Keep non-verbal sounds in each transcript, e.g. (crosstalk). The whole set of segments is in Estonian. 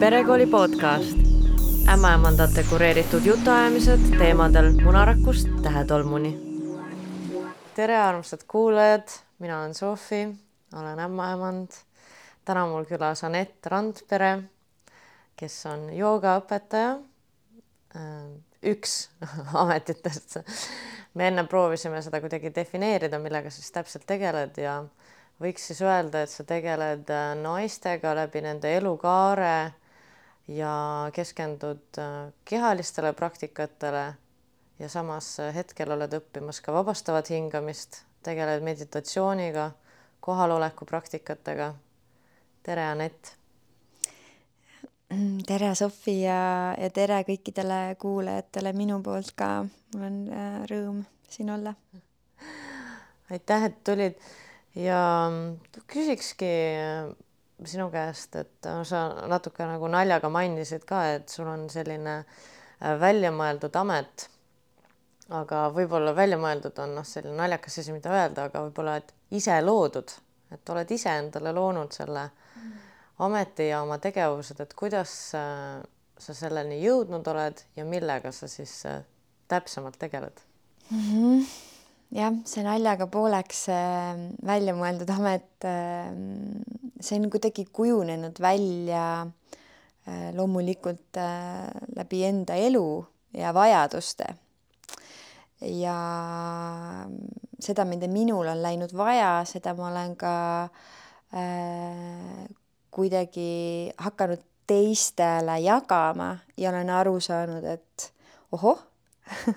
perekooli podcast, ämmaemandate kureeritud jutuajamised teemadel munarakust tähetolmuni. tere, armsad kuulajad, mina olen Sofi, olen ämmaemand. täna mul külas Anett Randpere, kes on joogaõpetaja. üks (laughs) ametitest. me enne proovisime seda kuidagi defineerida, millega sa siis täpselt tegeled ja võiks siis öelda, et sa tegeled äh, naistega läbi nende elukaare ja keskendud äh, kehalistele praktikatele ja samas äh, hetkel oled õppimas ka vabastavat hingamist, tegeled meditatsiooniga, kohaloleku praktikatega. tere, Anett. tere, Sofi ja, ja tere kõikidele kuulajatele minu poolt ka. mul on rõõm siin olla. aitäh, et tulid ja küsikski äh, sinu käest, et äh, sa natuke nagu naljaga mainisid ka, et sul on selline äh, väljamõeldud amet. aga võib-olla väljamõeldud on noh, selline naljakas asi, mida öelda, aga võib-olla, et ise loodud, et oled ise endale loonud selle ameti ja oma tegevused, et kuidas sa selleni jõudnud oled ja millega sa siis täpsemalt tegeled mm? -hmm jah, see naljaga pooleks äh, välja mõeldud amet äh,, see on kuidagi kujunenud välja äh, loomulikult läbi enda elu ja vajaduste. ja seda, mida minul on läinud vaja, seda ma olen ka äh, kuidagi hakanud teistele jagama ja olen aru saanud, et ohoh (laughs)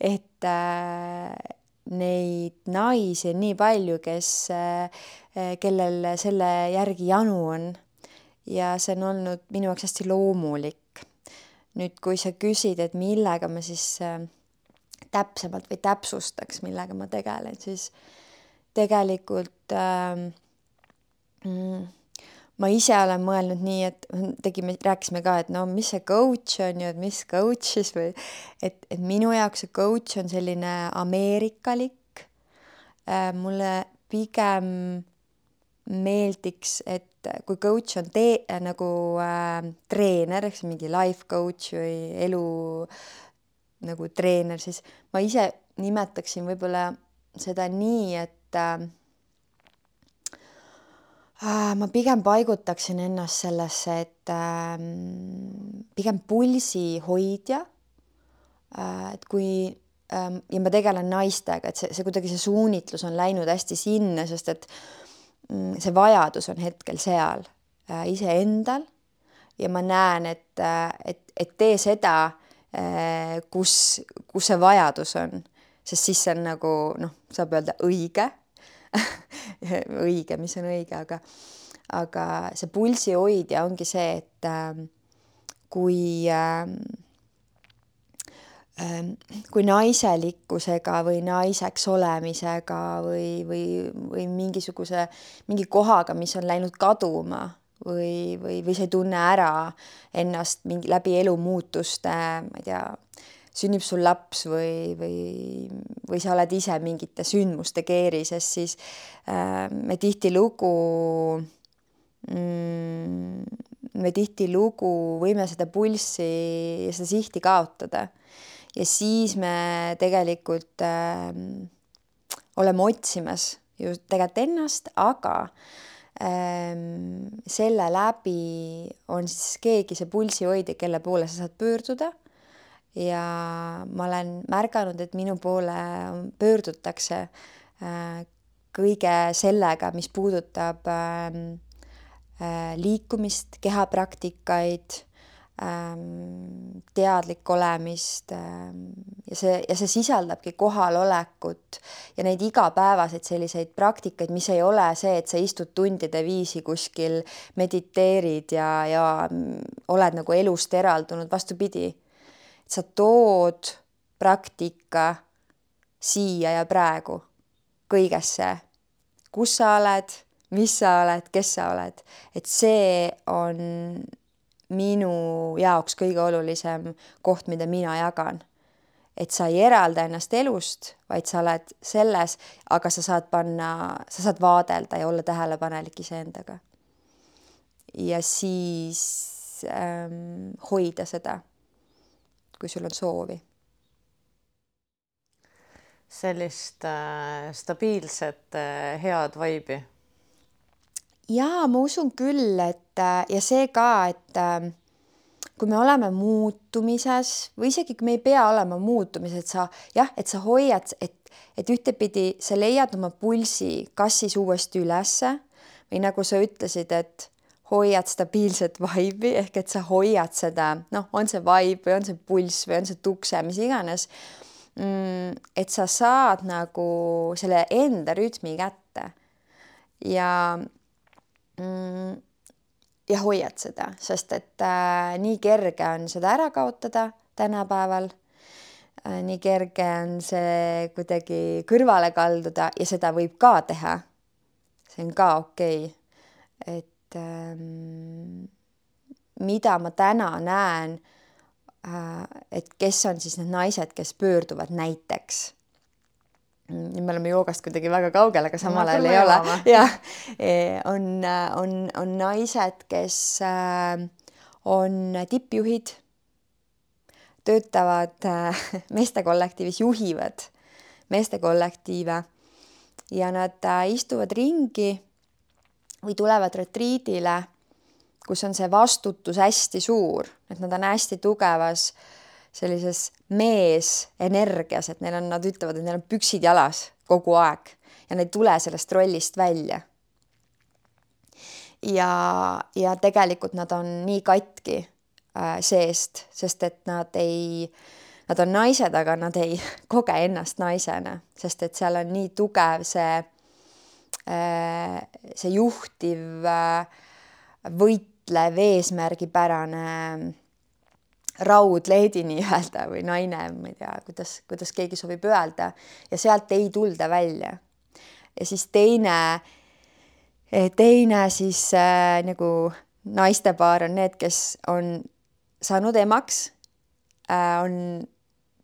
et äh, neid naisi on nii palju, kes, eh, kellel selle järgi janu on. ja see on olnud minu jaoks hästi loomulik. nüüd, kui sa küsid, et millega ma siis eh, täpsemalt või täpsustaks, millega ma tegelen, siis tegelikult äh, mm, ma ise olen mõelnud nii, et tegime, rääkisime ka, et no mis see coach on ju, et mis coach siis või et, et minu jaoks see coach on selline ameerikalik äh,. mulle pigem meeldiks, et kui coach on tee äh, nagu äh, treener, siis mingi life coach või elu nagu treener, siis ma ise nimetaksin võib-olla seda nii, et Äh, ma pigem paigutaksin ennast sellesse, et äh, pigem pulsi hoidja. Äh,. et kui äh, ja ma tegelen naistega, et see, see kuidagi see suunitlus on läinud hästi sinna, sest et mm, see vajadus on hetkel seal äh, iseendal. Ja ma näen, et, äh, et, et tee seda äh,, kus, kus see vajadus on, sest siis see on nagu noh, saab öelda õige (laughs) õige, mis on õige, aga, aga see pulsi hoidja ongi see, et äh, kui äh, kui naiselikkusega või naiseks olemisega või, või, või mingisuguse, mingi kohaga, mis on läinud kaduma või, või, või sa ei tunne ära ennast mingi läbi elumuutuste, ma ei tea, sünnib sul laps või, või, või sa oled ise mingite sündmuste keerises, siis äh, me tihtilugu mm, me tihtilugu võime seda pulssi ja seda sihti kaotada. ja siis me tegelikult äh, oleme otsimas ju tegelikult ennast, aga ähm, selle läbi on siis keegi see pulsihoidja, kelle poole sa saad pöörduda ja ma olen märganud, et minu poole pöördutakse äh, kõige sellega, mis puudutab ähm, äh, liikumist, kehapraktikaid, ähm, teadlik olemist ähm, ja see, ja see sisaldabki kohalolekut ja neid igapäevaseid selliseid praktikaid, mis ei ole see, et sa istud tundide viisi kuskil, mediteerid ja, ja mm, oled nagu elust eraldunud, vastupidi sa tood praktika siia ja praegu kõigesse, kus sa oled, mis sa oled, kes sa oled, et see on minu jaoks kõige olulisem koht, mida mina jagan. et sa ei eralda ennast elust, vaid sa oled selles, aga sa saad panna, sa saad vaadelda ja olla tähelepanelik iseendaga. ja siis ähm, hoida seda, kui sul on soovi. sellist äh, stabiilset äh, head vaibi. ja ma usun küll, et äh, ja see ka, et äh, kui me oleme muutumises või isegi kui me ei pea olema muutumises, et sa jah, et sa hoiad, et, et ühtepidi sa leiad oma pulsi kas siis uuesti ülesse või nagu sa ütlesid, et hoiad stabiilset vaibi ehk et sa hoiad seda, noh, on see vaib või on see pulss või on see tukse, mis iganes. Mm, et sa saad nagu selle enda rütmi kätte ja mm, ja hoiad seda, sest et äh, nii kerge on seda ära kaotada tänapäeval äh,. nii kerge on see kuidagi kõrvale kalduda ja seda võib ka teha. see on ka okei okay.. et ähm, mida ma täna näen äh,, et kes on siis need naised, kes pöörduvad näiteks. Nüüd me oleme joogast kuidagi väga kaugel, aga samal ajal ei ole. (laughs) jah, e, on, on, on naised, kes äh, on tippjuhid, töötavad äh, (laughs) meestekollektiivis, juhivad meestekollektiive. Ja nad istuvad ringi või tulevad retriidile, kus on see vastutus hästi suur, et nad on hästi tugevas sellises meesenergias, et neil on, nad ütlevad, et neil on püksid jalas kogu aeg ja nad ei tule sellest rollist välja. ja, ja tegelikult nad on nii katki äh, seest, sest et nad ei, nad on naised, aga nad ei (laughs) koge ennast naisena, sest et seal on nii tugev see see juhtiv äh,, võitlev, eesmärgipärane raudleedi (laughs) nii-öelda või naine, ma ei tea, kuidas, kuidas keegi sobib öelda ja sealt ei tulda välja. ja siis teine, teine siis äh, nagu naistepaar on need, kes on saanud emaks äh,, on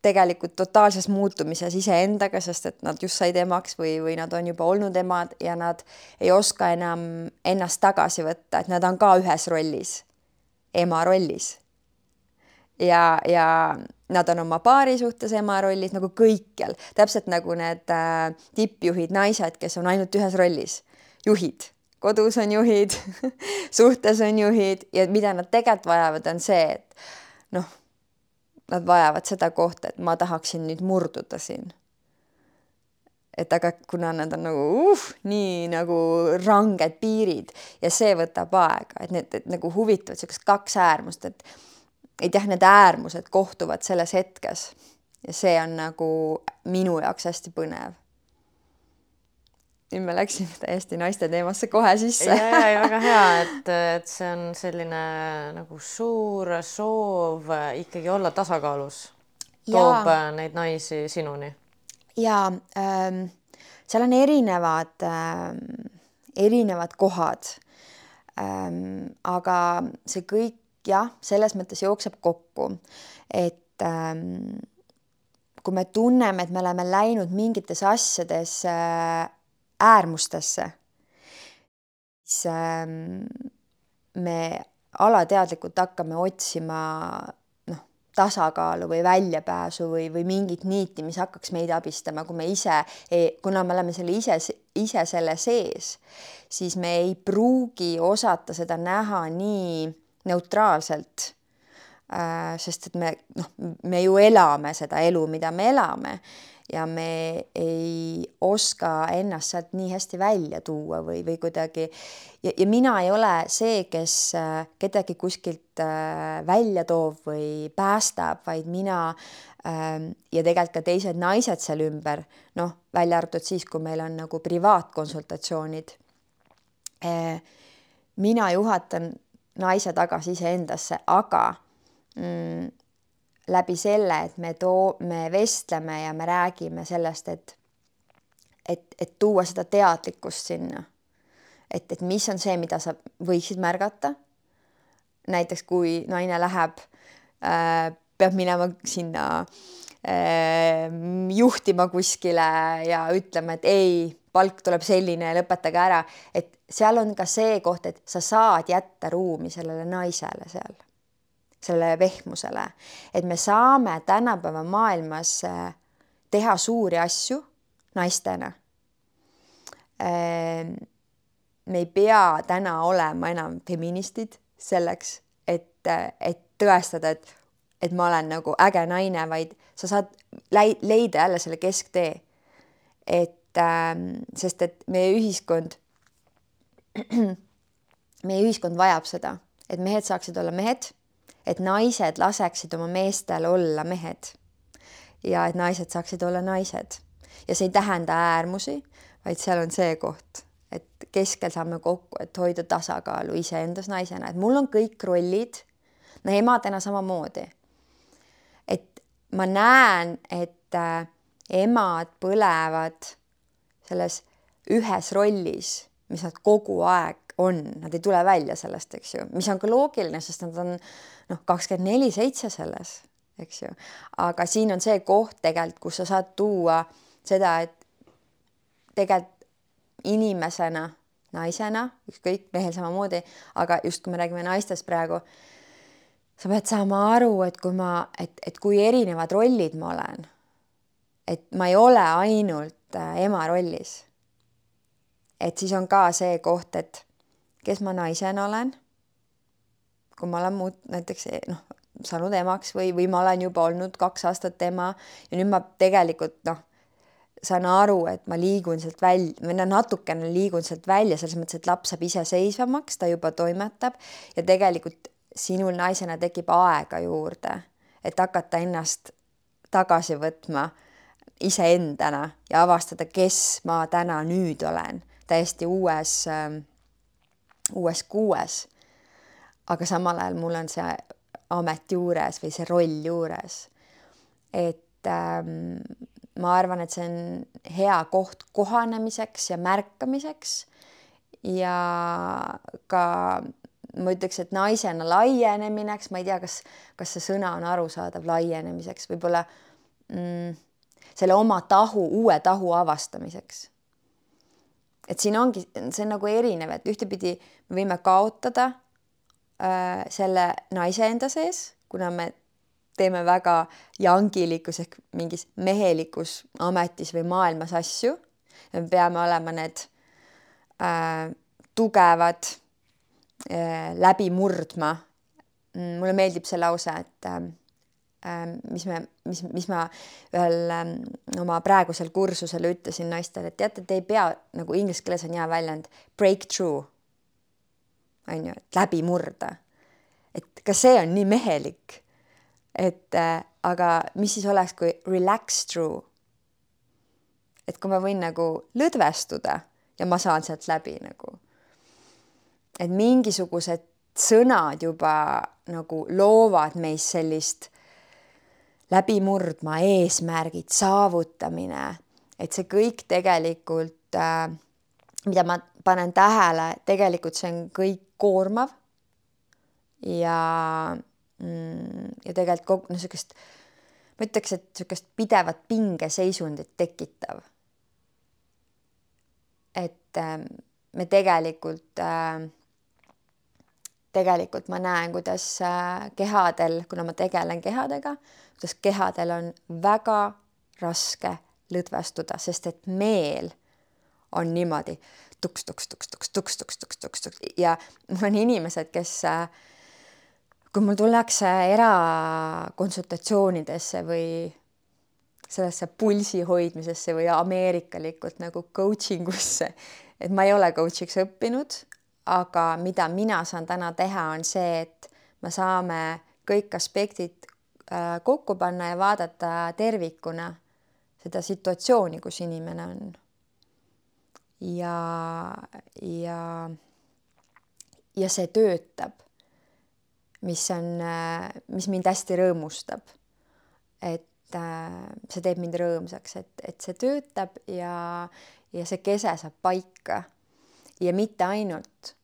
tegelikult totaalses muutumises iseendaga, sest et nad just said emaks või, või nad on juba olnud emad ja nad ei oska enam ennast tagasi võtta, et nad on ka ühes rollis, ema rollis. Ja, ja nad on oma paari suhtes ema rollis nagu kõikjal, täpselt nagu need äh, tippjuhid, naised, kes on ainult ühes rollis, juhid, kodus on juhid (laughs) suhtes on juhid ja mida nad tegelikult vajavad, on see, et noh, nad vajavad seda kohta, et ma tahaksin nüüd murduda siin. et aga kuna nad on nagu uh, nii nagu ranged piirid ja see võtab aega, et need et, nagu huvitavad niisugust kaks äärmust, et et jah, need äärmused kohtuvad selles hetkes ja see on nagu minu jaoks hästi põnev. Nüüd me läksime täiesti naiste teemasse kohe sisse. ja, ja, ja väga hea, et, et see on selline nagu suur soov ikkagi olla tasakaalus, toob ja. neid naisi sinuni. ja ähm, seal on erinevad ähm,, erinevad kohad ähm,. aga see kõik jah, selles mõttes jookseb kokku, et ähm, kui me tunneme, et me oleme läinud mingites asjades äh, äärmustesse, siis ähm, me alateadlikult hakkame otsima noh, tasakaalu või väljapääsu või, või mingit niiti, mis hakkaks meid abistama, kui me ise, kuna me oleme selle ise, ise selle sees, siis me ei pruugi osata seda näha nii neutraalselt. Äh, sest et me noh, me ju elame seda elu, mida me elame ja me ei oska ennast sealt nii hästi välja tuua või, või kuidagi ja, ja mina ei ole see, kes äh, kedagi kuskilt äh, välja toob või päästab, vaid mina ähm, ja tegelikult ka teised naised seal ümber, noh, välja arvatud siis, kui meil on nagu privaatkonsultatsioonid. mina juhatan naise tagasi iseendasse, aga mm, läbi selle, et me too, me vestleme ja me räägime sellest, et et, et tuua seda teadlikkust sinna. et, et mis on see, mida sa võiksid märgata. näiteks kui naine läheb äh,, peab minema sinna äh, juhtima kuskile ja ütlema, et ei palk tuleb selline lõpetage ära, et seal on ka see koht, et sa saad jätta ruumi sellele naisele seal sellele vehmusele, et me saame tänapäeva maailmas äh, teha suuri asju naistena. Ehm, me ei pea täna olema enam feministid selleks, et, et tõestada, et, et ma olen nagu äge naine, vaid sa saad leida jälle selle kesktee. et ähm, sest, et meie ühiskond, (clears throat) meie ühiskond vajab seda, et mehed saaksid olla mehed, et naised laseksid oma meestel olla mehed ja et naised saaksid olla naised. ja see ei tähenda äärmusi, vaid seal on see koht, et keskel saame kokku, et hoida tasakaalu iseendas naisena, et mul on kõik rollid, no emadena samamoodi. et ma näen, et äh, emad põlevad selles ühes rollis, mis nad kogu aeg on, nad ei tule välja sellest, eks ju, mis on ka loogiline, sest nad on noh, kakskümmend neli seitse selles eks ju. aga siin on see koht tegelikult, kus sa saad tuua seda, et tegelikult inimesena, naisena, ükskõik, mehel samamoodi, aga just kui me räägime naistest praegu, sa pead saama aru, et kui ma, et, et kui erinevad rollid ma olen, et ma ei ole ainult äh, ema rollis. et siis on ka see koht, et kes ma naisena olen. Kui ma olen muud näiteks noh, saanud emaks või, või ma olen juba olnud kaks aastat ema ja nüüd ma tegelikult noh, saan aru, et ma liigun sealt välja või no natukene liigun sealt välja selles mõttes, et laps saab iseseisvamaks, ta juba toimetab ja tegelikult sinul naisena tekib aega juurde, et hakata ennast tagasi võtma iseendana ja avastada, kes ma täna nüüd olen, täiesti uues äh,, uues kuues. aga samal ajal mul on see amet juures või see roll juures. et ähm, ma arvan, et see on hea koht kohanemiseks ja märkamiseks ja ka ma ütleks, et naisena laienemiseks, ma ei tea, kas, kas see sõna on arusaadav laienemiseks, võib-olla mm, selle oma tahu, uue tahu avastamiseks. Et siin ongi, see on nagu erinev, et ühtepidi me võime kaotada äh, selle naise enda sees, kuna me teeme väga jangilikus ehk mingis mehelikus ametis või maailmas asju. me peame olema need äh, tugevad äh, läbi murdma. Mm, mulle meeldib see lause, et äh, mis me, mis, mis ma ühel äh, oma praegusel kursusel ütlesin naistele, et teate, te ei pea nagu inglise keeles on hea väljend breakthrough on ju, et läbi murda. et ka see on nii mehelik. et äh, aga mis siis oleks, kui relax through? et kui ma võin nagu lõdvestuda ja ma saan sealt läbi nagu. et mingisugused sõnad juba nagu loovad meis sellist läbimurdma, eesmärgid, saavutamine, et see kõik tegelikult äh,, mida ma panen tähele, tegelikult see on kõik koormav ja mm, ja tegelikult kogu noh, niisugust ma ütleks, et niisugust pidevat pingeseisundit tekitav. et äh, me tegelikult äh,, tegelikult ma näen, kuidas äh, kehadel, kuna ma tegelen kehadega, kuidas kehadel on väga raske lõdvestuda, sest et meel on niimoodi tuks-tuks-tuks-tuks-tuks-tuks-tuks-tuks ja mul on inimesed, kes äh, kui mul tullakse erakonsultatsioonidesse või sellesse pulsi hoidmisesse või ameerikalikult nagu coaching usse, et ma ei ole coach'iks õppinud, aga mida mina saan täna teha, on see, et me saame kõik aspektid kokku panna ja vaadata tervikuna seda situatsiooni, kus inimene on ja, ja, ja see töötab, mis on, mis mind hästi rõõmustab. et äh, see teeb mind rõõmsaks, et, et see töötab ja, ja see kese saab paika ja mitte ainult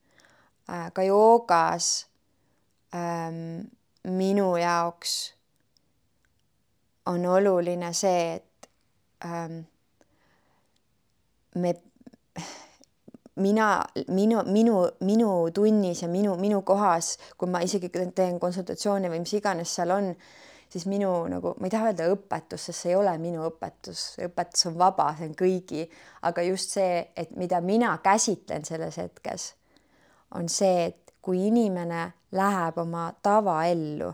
äh, ka joogas ähm, minu jaoks on oluline see, et ähm, me mina, minu, minu, minu tunnis ja minu, minu kohas, kui ma isegi teen konsultatsioone või mis iganes seal on, siis minu nagu, ma ei taha öelda õpetus, sest see ei ole minu õpetus, õpetus on vaba, see on kõigi, aga just see, et mida mina käsitlen selles hetkes, on see, et kui inimene läheb oma tavaellu,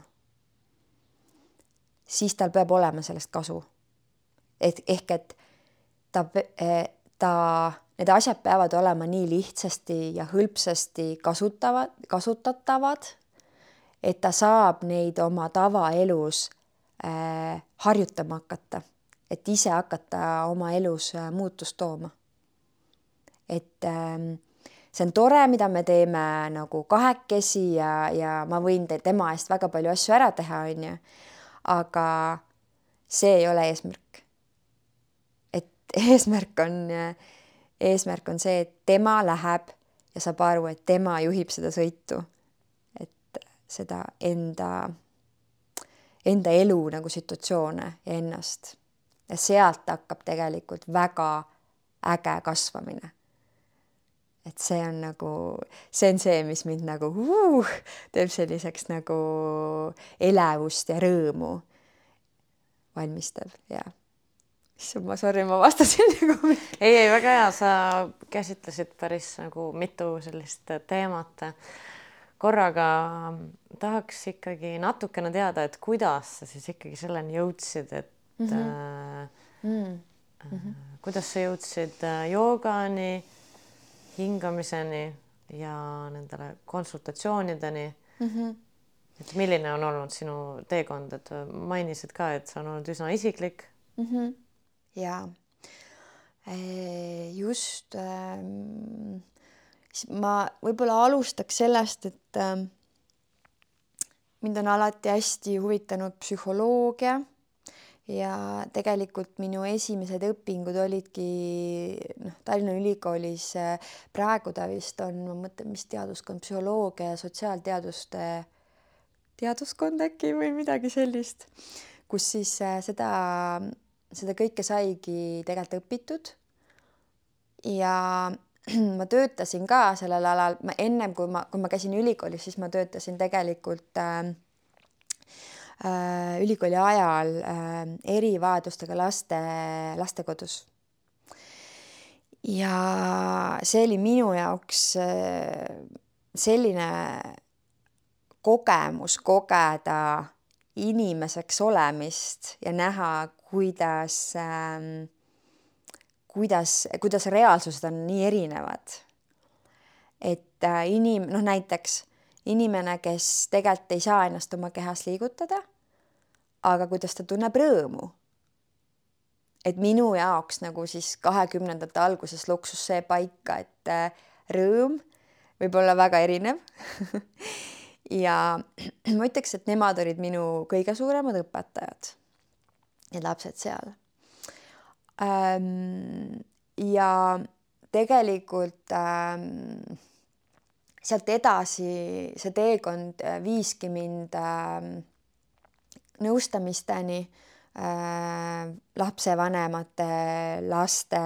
siis tal peab olema sellest kasu. et ehk et ta, ta need asjad peavad olema nii lihtsasti ja hõlpsasti kasutavad, kasutatavad, et ta saab neid oma tavaelus äh, harjutama hakata, et ise hakata oma elus äh, muutust tooma. et äh, see on tore, mida me teeme nagu kahekesi ja, ja ma võin tema eest väga palju asju ära teha, onju. Aga see ei ole eesmärk. et (laughs) eesmärk on eesmärk on see, et tema läheb ja saab aru, et tema juhib seda sõitu. et seda enda, enda elu nagu situatsioone ja ennast. ja sealt hakkab tegelikult väga äge kasvamine. Et see on nagu, see on see, mis mind nagu uh, teeb selliseks nagu elevust ja rõõmu valmistab ja issand, ma sorry, ma vastasin (laughs) nagu. ei, ei väga hea, sa käsitlesid päris nagu mitu sellist teemat korraga. tahaks ikkagi natukene teada, et kuidas sa siis ikkagi selleni jõudsid, et mm -hmm. mm -hmm. kuidas sa jõudsid äh, joogani, hingamiseni ja nendele konsultatsioonideni. Mm. -hmm et milline on olnud sinu teekond, et mainisid ka, et see on olnud üsna isiklik. Mm. -hmm ja just ähm, ma võib-olla alustaks sellest, et ähm, mind on alati hästi huvitanud psühholoogia ja tegelikult minu esimesed õpingud olidki noh, Tallinna Ülikoolis, äh, praegu ta vist on, ma mõtlen, mis teaduskond, psühholoogia ja sotsiaalteaduste teaduskond äkki või midagi sellist, kus siis äh, seda seda kõike saigi tegelikult õpitud. ja (clears throat) ma töötasin ka sellel alal, ma ennem kui ma, kui ma käisin ülikoolis, siis ma töötasin tegelikult äh, ülikooli ajal äh, erivajadustega laste lastekodus. ja see oli minu jaoks äh, selline kogemus kogeda inimeseks olemist ja näha, kuidas ähm,, kuidas, kuidas reaalsused on nii erinevad. et äh, inim-, noh näiteks inimene, kes tegelikult ei saa ennast oma kehas liigutada, aga kuidas ta tunneb rõõmu. et minu jaoks nagu siis kahekümnendate alguses luksus see paika, et äh, rõõm võib olla väga erinev (laughs) ja (clears throat) ma ütleks, et nemad olid minu kõige suuremad õpetajad, need lapsed seal. Ja tegelikult ähm, sealt edasi see teekond äh, viiski mind ähm, nõustamisteni äh, lapsevanemate, laste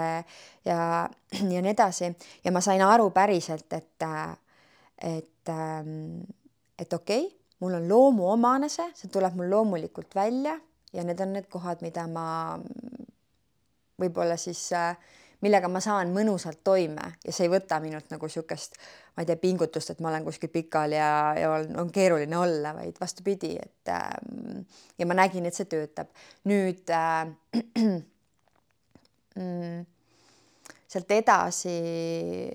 ja, ja nii edasi. Ja ma sain aru päriselt, et, äh, et et okei okay,, mul on loomuomane see, see tuleb mul loomulikult välja ja need on need kohad, mida ma võib-olla siis, äh, millega ma saan mõnusalt toime ja see ei võta minult nagu niisugust, ma ei tea, pingutust, et ma olen kuskil pikali ja, ja on, on keeruline olla, vaid vastupidi, et äh, ja ma nägin, et see töötab. nüüd äh, (clears throat) mm, sealt edasi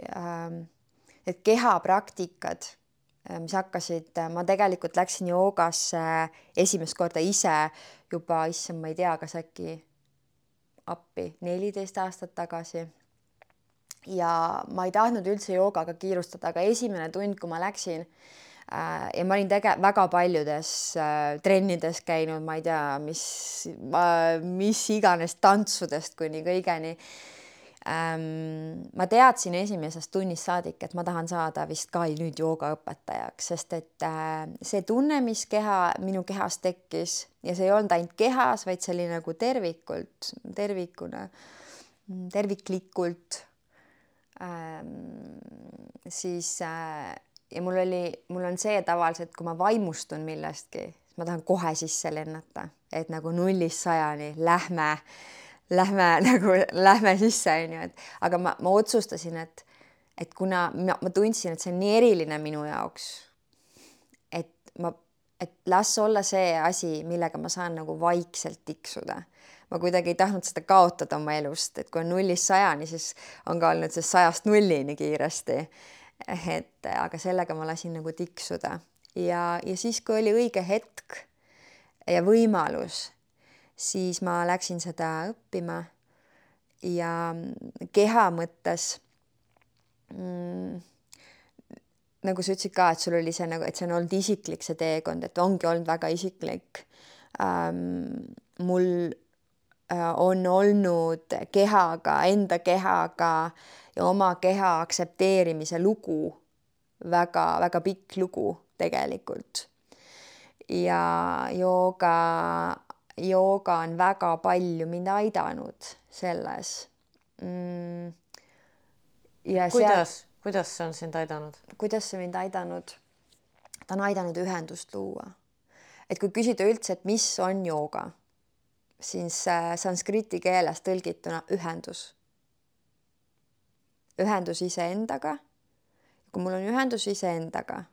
äh, need kehapraktikad Äh, mis hakkasid, äh, ma tegelikult läksin joogasse esimest korda ise juba, issand, ma ei tea, kas äkki appi neliteist aastat tagasi. ja ma ei tahtnud üldse joogaga kiirustada, aga esimene tund, kui ma läksin äh, ja ma olin tege-, väga paljudes äh, trennides käinud, ma ei tea, mis, mis iganes tantsudest kuni kõigeni ähm,. ma teadsin esimesest tunnist saadik, et ma tahan saada vist ka nüüd joogaõpetajaks, sest et äh, see tunne, mis keha, minu kehas tekkis ja see ei olnud ainult kehas, vaid see oli nagu tervikult, tervikuna, terviklikult ähm,. siis äh, ja mul oli, mul on see tavaliselt, kui ma vaimustun millestki, ma tahan kohe sisse lennata, et nagu nullist sajani lähme, lähme (laughs) nagu lähme sisse, onju, et aga ma, ma otsustasin, et, et kuna ma, ma tundsin, et see on nii eriline minu jaoks, et ma, et las olla see asi, millega ma saan nagu vaikselt tiksuda ma kuidagi ei tahtnud seda kaotada oma elust, et kui on nullist sajani, siis on ka olnud see sajast nullini kiiresti. et aga sellega ma lasin nagu tiksuda ja, ja siis, kui oli õige hetk ja võimalus, siis ma läksin seda õppima ja keha mõttes mm, nagu sa ütlesid ka, et sul oli see nagu, et see on olnud isiklik, see teekond, et ongi olnud väga isiklik ähm,. mul Äh, on olnud kehaga, enda kehaga ja oma keha aktsepteerimise lugu väga-väga pikk lugu tegelikult. ja jooga, jooga on väga palju mind aidanud selles mm.. ja kuidas seal..., kuidas see on sind aidanud? kuidas see mind aidanud? ta on aidanud ühendust luua. et kui küsida üldse, et mis on jooga siis äh, sanskriti keeles tõlgituna ühendus. ühendus iseendaga. kui mul on ühendus iseendaga,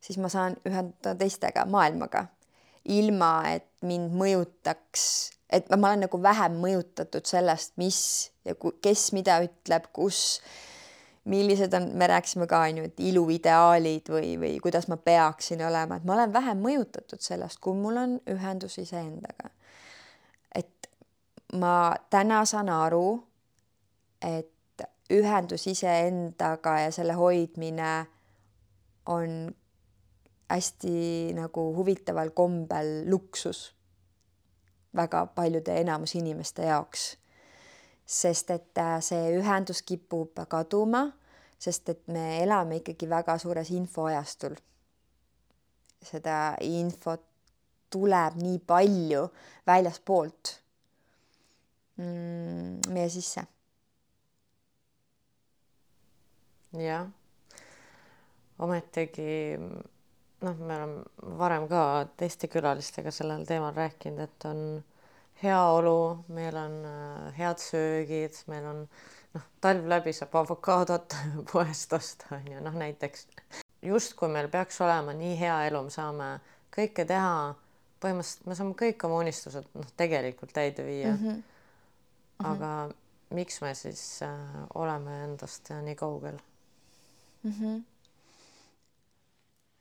siis ma saan ühendada teistega, maailmaga, ilma et mind mõjutaks, et ma olen nagu vähem mõjutatud sellest, mis ja kes mida ütleb, kus millised on, me rääkisime ka on ju, et iluideaalid või, või kuidas ma peaksin olema, et ma olen vähem mõjutatud sellest, kui mul on ühendus iseendaga. Ma täna saan aru, et ühendus iseendaga ja selle hoidmine on hästi nagu huvitaval kombel luksus väga paljude enamus inimeste jaoks. sest et äh, see ühendus kipub kaduma, sest et me elame ikkagi väga suures infoajastul. seda infot tuleb nii palju väljaspoolt mm, meie sisse. jah, ometigi noh, me oleme varem ka teiste külalistega sellel teemal rääkinud, et on heaolu, meil on äh, head söögid, meil on noh, talv läbi saab avokaadot (laughs) poest osta, on ju, noh näiteks justkui meil peaks olema nii hea elu, me saame kõike teha, põhimõtteliselt me saame kõik oma unistused noh, tegelikult täide viia mm. -hmm -hmm. aga miks me siis äh, oleme endast äh, nii kaugel mm? -hmm.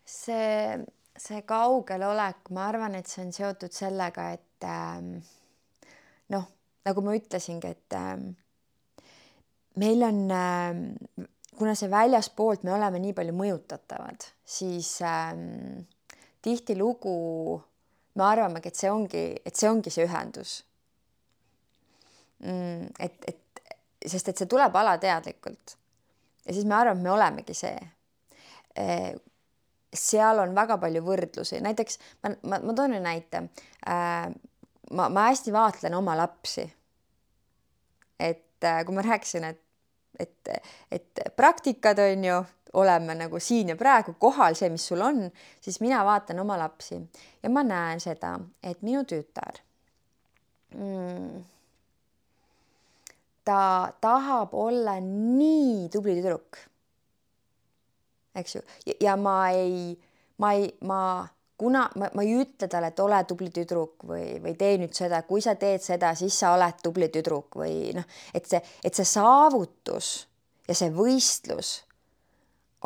See, see kaugel-olek, ma arvan, et see on seotud sellega, et ähm, noh, nagu ma ütlesingi, et ähm, meil on ähm, kuna see väljaspoolt me oleme nii palju mõjutatavad, siis ähm, tihtilugu me arvamegi, et see ongi, et see ongi see ühendus Mm, et, et sest et see tuleb alateadlikult ja siis me arvame, et me olemegi see. Seal on väga palju võrdlusi, näiteks ma, ma, ma toon ühe näite. Eh, ma, ma hästi vaatlen oma lapsi. et eh, kui ma rääkisin, et, et, et praktikad on ju, oleme nagu siin ja praegu kohal, see, mis sul on, siis mina vaatan oma lapsi ja ma näen seda, et minu tütar mm, ta tahab olla nii tubli tüdruk. Eks ju, ja ma ei, ma ei, ma kuna ma, ma ei ütle talle, et ole tubli tüdruk või, või tee nüüd seda, kui sa teed seda, siis sa oled tubli tüdruk või noh, et see, et see saavutus ja see võistlus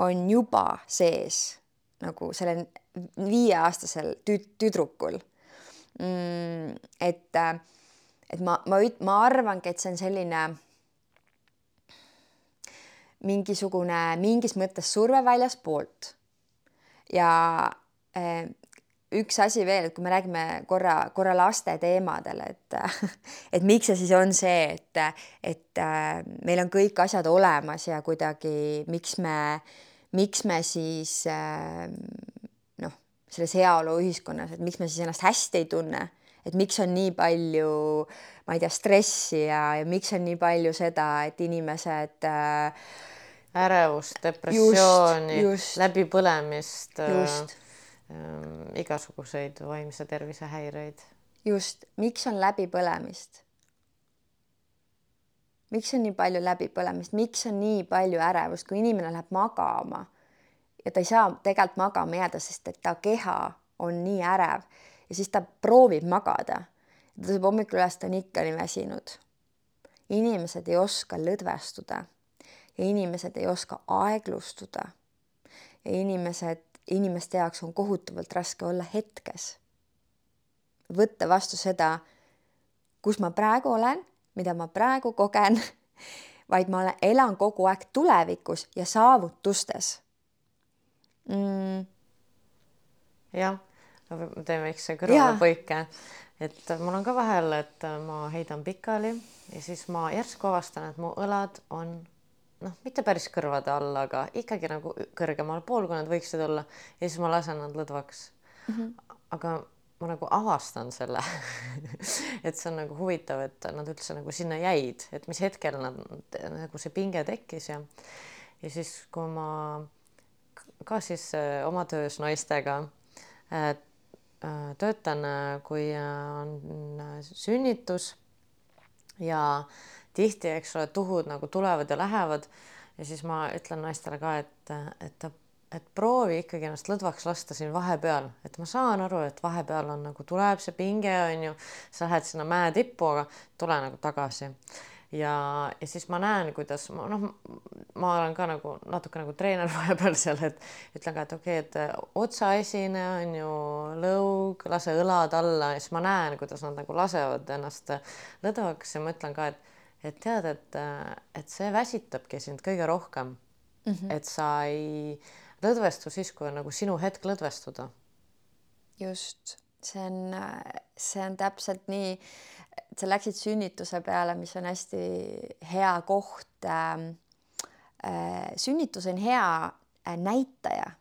on juba sees nagu sellel viieaastasel tü tüdrukul mm,. et et ma, ma, ma arvangi, et see on selline mingisugune mingis mõttes surve väljaspoolt. ja eh, üks asi veel, et kui me räägime korra, korra laste teemadel, et (laughs) et miks see siis on see, et, et äh, meil on kõik asjad olemas ja kuidagi miks me, miks me siis äh, noh, selles heaoluühiskonnas, et miks me siis ennast hästi ei tunne et miks on nii palju, ma ei tea, stressi ja, ja miks on nii palju seda, et inimesed äh, ärevust, depressiooni, läbipõlemist, just äh, igasuguseid vaimse tervise häireid. just, miks on läbipõlemist? miks on nii palju läbipõlemist, miks on nii palju ärevust, kui inimene läheb magama ja ta ei saa tegelikult magama jääda, sest et ta keha on nii ärev ja siis ta proovib magada. ta tuleb hommikul üles, ta on ikka nii väsinud. inimesed ei oska lõdvestuda ja inimesed ei oska aeglustuda. ja inimesed, inimeste jaoks on kohutavalt raske olla hetkes. võtta vastu seda, kus ma praegu olen mida ma praegu kogen, (laughs) vaid ma olen, elan kogu aeg tulevikus ja saavutustes mm.. jah, teeme väikse kõrvalepõike, et mul on ka vahel, et ma heidan pikali ja siis ma järsku avastan, et mu õlad on noh, mitte päris kõrvade all, aga ikkagi nagu kõrgemal pool, kui nad võiksid olla ja siis ma lasen nad lõdvaks mm. -hmm. aga ma nagu avastan selle (laughs) et see on nagu huvitav, et nad üldse nagu sinna jäid, et mis hetkel nad nagu see pinge tekkis ja ja siis, kui ma ka siis äh, oma töös naistega äh, äh, töötan, kui on sünnitus ja tihti, eks ole, tuhud nagu tulevad ja lähevad. Ja siis ma ütlen naistele ka, et, et et proovi ikkagi ennast lõdvaks lasta siin vahepeal, et ma saan aru, et vahepeal on nagu tuleb see pinge on ju, sa lähed sinna mäe tippu, aga tule nagu tagasi. ja, ja siis ma näen, kuidas ma noh, ma olen ka nagu natuke nagu treener (laughs) vahepeal seal, et ütlen ka, et okei okay,, et otsaesine on ju lõug, lase õlad alla. Ja siis ma näen, kuidas nad nagu lasevad ennast lõdvaks. Ja ma ütlen ka, et, et tead, et, et see väsitabki sind kõige rohkem mm. -hmm. et sa ei lõdvestu siis, kui on nagu sinu hetk lõdvestuda. just, see on, see on täpselt nii, et sa läksid sünnituse peale, mis on hästi hea koht äh,. Äh, sünnitus on hea äh, näitaja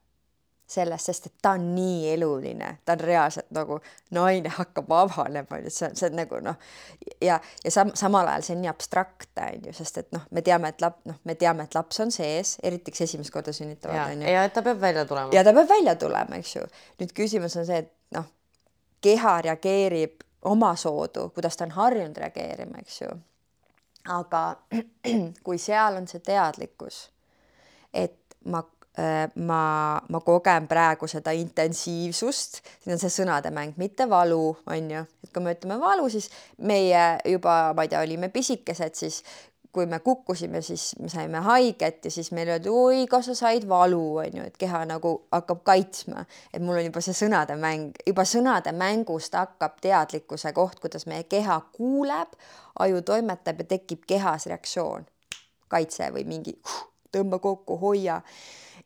sellest, sest et ta on nii eluline, ta on reaalselt nagu naine hakkab avanema, onju, see on, see on nagu noh, ja, ja sam samal ajal see on nii abstraktne, onju, sest et noh, me teame, et lap-, noh, me teame, et laps on sees, eriti kes esimest korda sünnitavad, onju. ja et ta peab välja tulema. ja ta peab välja tulema, eks ju. nüüd küsimus on see, et noh, keha reageerib omasoodu, kuidas ta on harjunud reageerima, eks ju. aga (clears throat) kui seal on see teadlikkus, et ma ma, ma kogen praegu seda intensiivsust, siin on see sõnade mäng, mitte valu, on ju, et kui me ütleme valu, siis meie juba, ma ei tea, olime pisikesed, siis kui me kukkusime, siis me saime haiget ja siis meile öeldi, oi, kas sa said valu, on ju, et keha nagu hakkab kaitsma, et mul on juba see sõnade mäng, juba sõnade mängust hakkab teadlikkuse koht, kuidas meie keha kuuleb, aju toimetab ja tekib kehas reaktsioon, kaitse või mingi tõmba kokku, hoia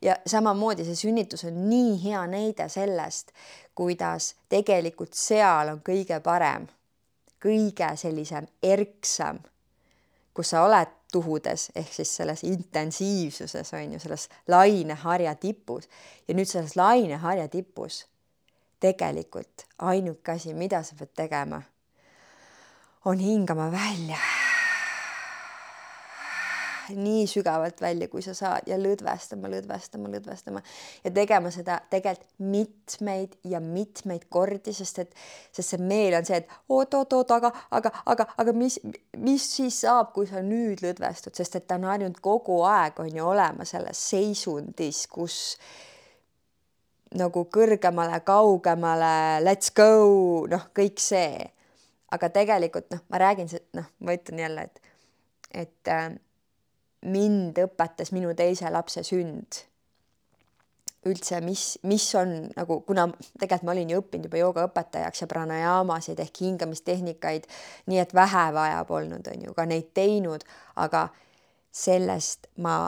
ja samamoodi see sünnitus on nii hea näide sellest, kuidas tegelikult seal on kõige parem, kõige sellisem erksam, kus sa oled tuhudes ehk siis selles intensiivsuses on ju, selles laineharja tipus. Ja nüüd selles laineharja tipus tegelikult ainuke asi, mida sa pead tegema, on hingama välja nii sügavalt välja, kui sa saad ja lõdvestama, lõdvestama, lõdvestama ja tegema seda tegelikult mitmeid ja mitmeid kordi, sest et, sest see meel on see, et oot-oot-oot, aga, aga, aga, aga mis, mis siis saab, kui sa nüüd lõdvestud, sest et ta on harjunud kogu aeg on ju olema selles seisundis, kus nagu kõrgemale, kaugemale, let's go, noh, kõik see. aga tegelikult noh, ma räägin, noh, ma ütlen jälle, et, et äh, mind õpetas minu teise lapse sünd. üldse, mis, mis on nagu, kuna tegelikult ma olin ju õppinud juba joogaõpetajaks ja pranajaamasid ehk hingamistehnikaid, nii et vähe vaja polnud, on ju, ka neid teinud, aga sellest ma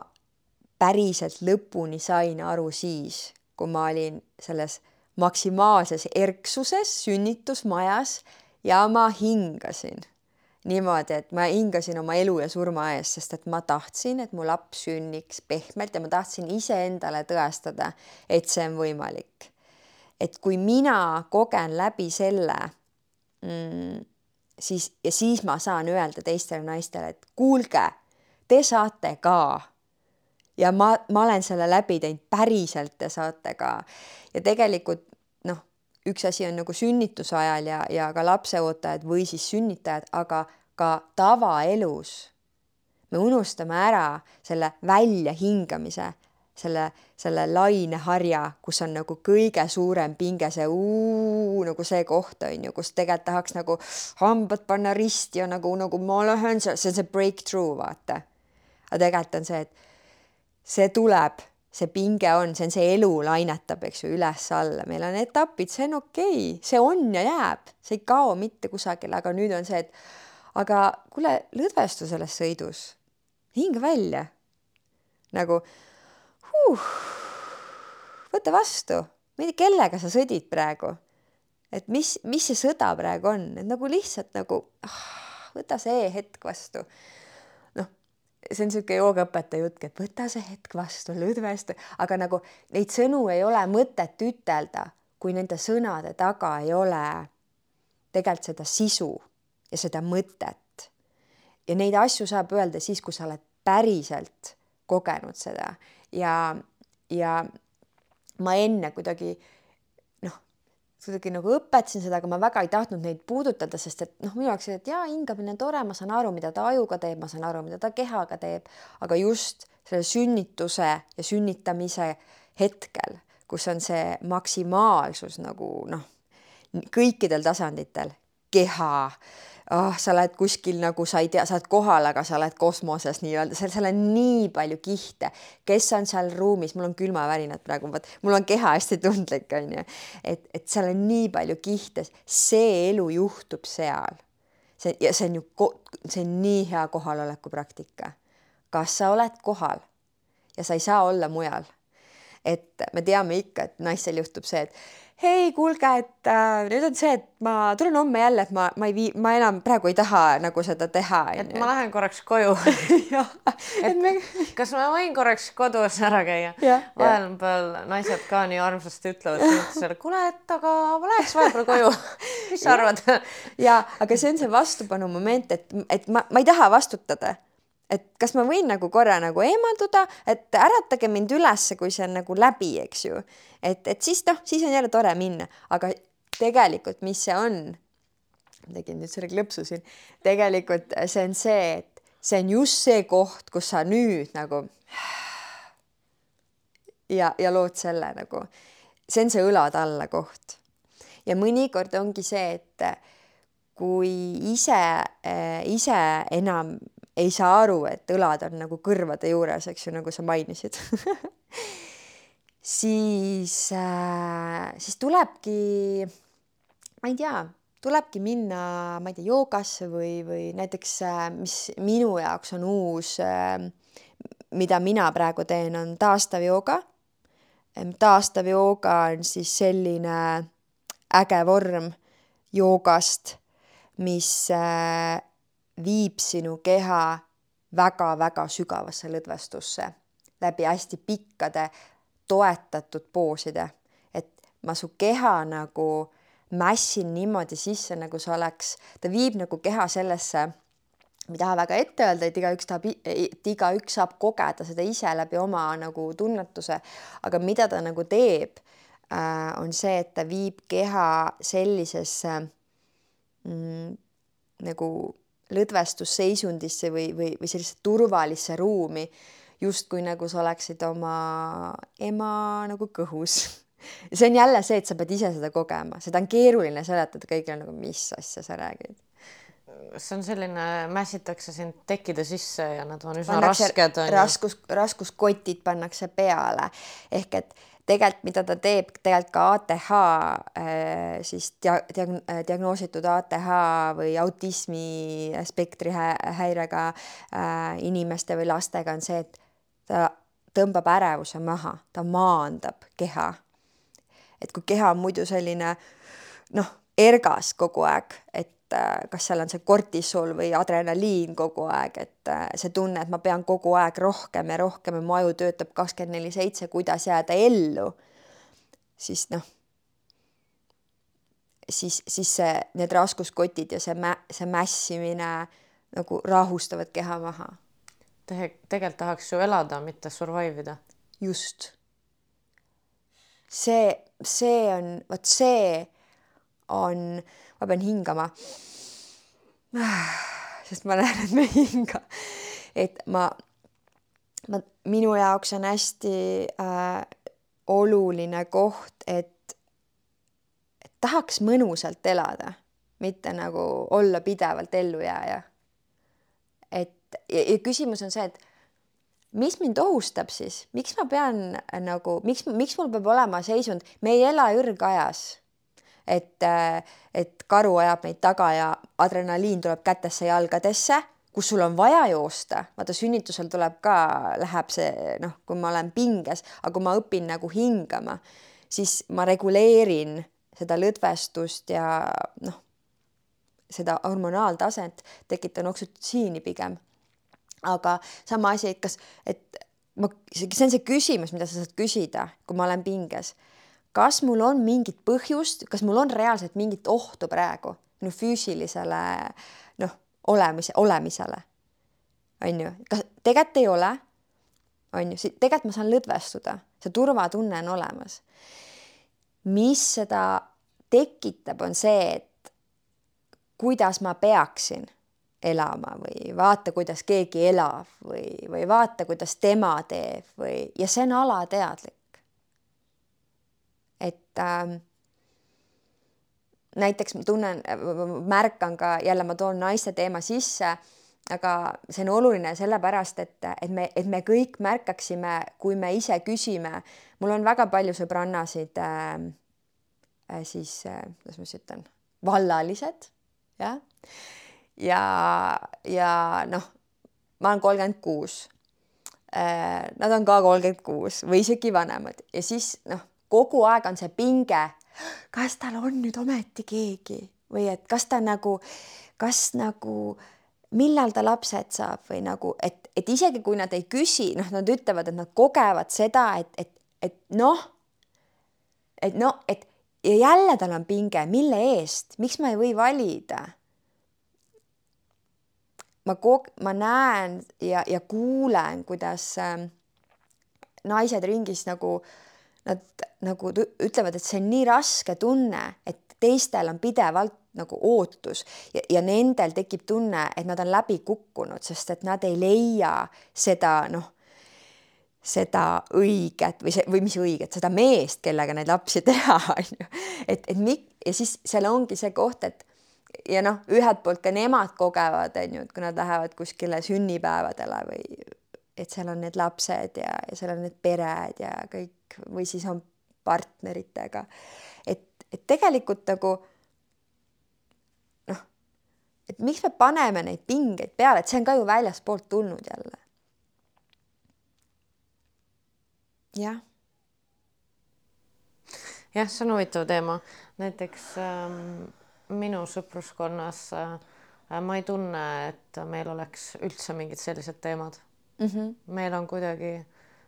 päriselt lõpuni sain aru siis, kui ma olin selles maksimaalses erksuses sünnitusmajas ja ma hingasin niimoodi, et ma hingasin oma elu ja surma ees, sest et ma tahtsin, et mu laps sünniks pehmelt ja ma tahtsin iseendale tõestada, et see on võimalik. et kui mina kogen läbi selle mm, siis ja siis ma saan öelda teistele naistele, et kuulge, te saate ka. ja ma, ma olen selle läbi teinud, päriselt te saate ka. ja tegelikult üks asi on nagu sünnituse ajal ja, ja ka lapseootajad või siis sünnitajad, aga ka tavaelus me unustame ära selle väljahingamise selle, selle laineharja, kus on nagu kõige suurem pinge, see uu, nagu see koht on ju, kus tegelikult tahaks nagu hambad panna risti ja nagu, nagu ma lähen, see on see breakthrough, vaata. aga tegelikult on see, et see tuleb, see pinge on, see on see elu lainetab, eks ju, üles-alla, meil on etapid, see on okei okay., see on ja jääb, see ei kao mitte kusagile, aga nüüd on see, et aga kuule, lõdvestu selles sõidus, hinga välja. nagu huh, võta vastu, kellega sa sõdid praegu. et mis, mis see sõda praegu on, et nagu lihtsalt nagu ah, võta see hetk vastu. See on niisugune joogaõpetaja jutt, et võta see hetk vastu, lõdvesta, aga nagu neid sõnu ei ole mõtet ütelda, kui nende sõnade taga ei ole tegelikult seda sisu ja seda mõtet. ja neid asju saab öelda siis, kui sa oled päriselt kogenud seda ja, ja ma enne kuidagi kuidagi nagu õpetasin seda, aga ma väga ei tahtnud neid puudutada, sest et noh, minu jaoks, et jaa, hingamine on tore, ma saan aru, mida ta ajuga teeb, ma saan aru, mida ta kehaga teeb, aga just selle sünnituse ja sünnitamise hetkel, kus on see maksimaalsus nagu noh, kõikidel tasanditel, keha oh, sa oled kuskil nagu sa ei tea, sa oled kohal, aga sa oled kosmoses nii-öelda, seal, seal on nii palju kihte, kes on seal ruumis, mul on külmavärinad praegu, vot mul on keha hästi tundlik, on ju. et, et seal on nii palju kihte, see elu juhtub seal. see ja see on ju, see on nii hea kohaloleku praktika. kas sa oled kohal ja sa ei saa olla mujal? et me teame ikka, et naistel juhtub see, et hei, kuulge, et äh, nüüd on see, et ma tulen homme jälle, et ma, ma ei vii, ma enam praegu ei taha nagu seda teha. et ma lähen korraks koju. (laughs) Et me... kas ma võin korraks kodus ära käia? vahepeal naised ka nii armsasti ütlevad sünnitusele, kuule, et aga ma läheks vahepeal koju. (laughs) Mis sa arvad? Ja, aga see on see vastupanu moment, et, et ma, ma ei taha vastutada et kas ma võin nagu korra nagu eemalduda, et äratage mind ülesse, kui see on nagu läbi, eks ju. et, et siis noh, siis on jälle tore minna, aga tegelikult, mis see on? tegin nüüd selle klõpsu siin. tegelikult see on see, et see on just see koht, kus sa nüüd nagu ja, ja lood selle nagu, see on see õlad alla koht. ja mõnikord ongi see, et kui ise, ise enam ei saa aru, et õlad on nagu kõrvade juures, eks ju, nagu sa mainisid (laughs) siis äh,, siis tulebki, ma ei tea, tulebki minna, ma ei tea, joogasse või, või näiteks äh,, mis minu jaoks on uus äh,, mida mina praegu teen, on taastav jooga. taastav jooga on siis selline äge vorm joogast, mis äh, viib sinu keha väga-väga sügavasse lõdvestusse läbi hästi pikkade toetatud pooside, et ma su keha nagu mässin niimoodi sisse, nagu see oleks, ta viib nagu keha sellesse, ma ei taha väga ette öelda, et igaüks tahab, et igaüks saab kogeda seda ise läbi oma nagu tunnetuse, aga mida ta nagu teeb äh,, on see, et ta viib keha sellisesse mm, nagu lõdvestusseisundisse või, või, või sellisesse turvalisse ruumi, justkui nagu sa oleksid oma ema nagu kõhus. see on jälle see, et sa pead ise seda kogema, seda on keeruline seletada kõigile nagu, mis asja sa räägid see on selline, mässitakse sind tekkide sisse ja nad on üsna pannakse rasked. raskus, raskuskotid pannakse peale ehk et tegelikult, mida ta teeb, tegelikult ka ATH äh, siis dia-, diag-, äh, diagnoositud ATH või autismi spektri häirega äh, inimeste või lastega on see, et ta tõmbab ärevuse maha, ta maandab keha. et kui keha on muidu selline noh, ergas kogu aeg, et et äh, kas seal on see kortisol või adrenaliin kogu aeg, et äh, see tunne, et ma pean kogu aeg rohkem ja rohkem ja mu aju töötab kakskümmend neli seitse, kuidas jääda ellu, siis noh, siis, siis see, need raskuskotid ja see mä-, see mässimine nagu rahustavad keha maha. tegelikult tahaks ju elada, mitte survive ida. just. see, see on, vot see on, ma pean hingama. (sighs) sest ma näen, et me ei hinga. et ma, ma, minu jaoks on hästi äh, oluline koht, et, et tahaks mõnusalt elada, mitte nagu olla pidevalt ellujääja. et ja, ja küsimus on see, et mis mind ohustab siis, miks ma pean nagu, miks, miks mul peab olema seisund, me ei ela ürgajas. Et, et karu ajab meid taga ja adrenaliin tuleb kätesse jalgadesse, kus sul on vaja joosta, vaata sünnitusel tuleb ka, läheb see noh, kui ma olen pinges, aga kui ma õpin nagu hingama, siis ma reguleerin seda lõdvestust ja noh, seda hormonaaltaset, tekitan oksütotsiini pigem aga sama asi, et kas, et ma, see on see küsimus, mida sa saad küsida, kui ma olen pinges. Kas mul on mingit põhjust, kas mul on reaalselt mingit ohtu praegu minu füüsilisele noh, olemise, olemisele? on ju, kas tegelikult ei ole? on ju, tegelikult ma saan lõdvestuda, see turvatunne on olemas. mis seda tekitab, on see, et kuidas ma peaksin elama või vaata, kuidas keegi elab või, või vaata, kuidas tema teeb või, ja see on alateadlik. Et äh, näiteks ma tunnen, märkan ka jälle, ma toon naiste teema sisse, aga see on oluline sellepärast, et, et me, et me kõik märkaksime, kui me ise küsime. mul on väga palju sõbrannasid äh, äh, siis äh,, kuidas ma siis ütlen, vallalised, jah ja, ja noh, ma olen kolmkümmend kuus. Äh, nad on ka kolmkümmend kuus või isegi vanemad ja siis noh, kogu aeg on see pinge. kas tal on nüüd ometi keegi? Või et kas ta nagu, kas nagu, millal ta lapsed saab või nagu, et, et isegi kui nad ei küsi, noh, nad ütlevad, et nad kogevad seda, et, et, et noh, et noh, et ja jälle tal on pinge, mille eest, miks ma ei või valida? Ma kog-, ma näen ja, ja kuulen, kuidas äh, naised ringis nagu nad nagu ütlevad, et see on nii raske tunne, et teistel on pidevalt nagu ootus ja, ja nendel tekib tunne, et nad on läbi kukkunud, sest et nad ei leia seda noh, seda õiget või see või mis õiget, seda meest, kellega neid lapsi (laughs) teha, on ju. et, et mi- ja siis seal ongi see koht, et ja noh, ühelt poolt ka nemad kogevad, on ju, et kui nad lähevad kuskile sünnipäevadele või et seal on need lapsed ja, ja seal on need pered ja kõik või siis on partneritega. et, et tegelikult nagu noh, et miks me paneme neid pingeid peale, et see on ka ju väljaspoolt tulnud jälle. jah. jah, see on huvitav teema, näiteks ähm minu sõpruskonnas äh, ma ei tunne, et meil oleks üldse mingid sellised teemad mm. -hmm. meil on kuidagi,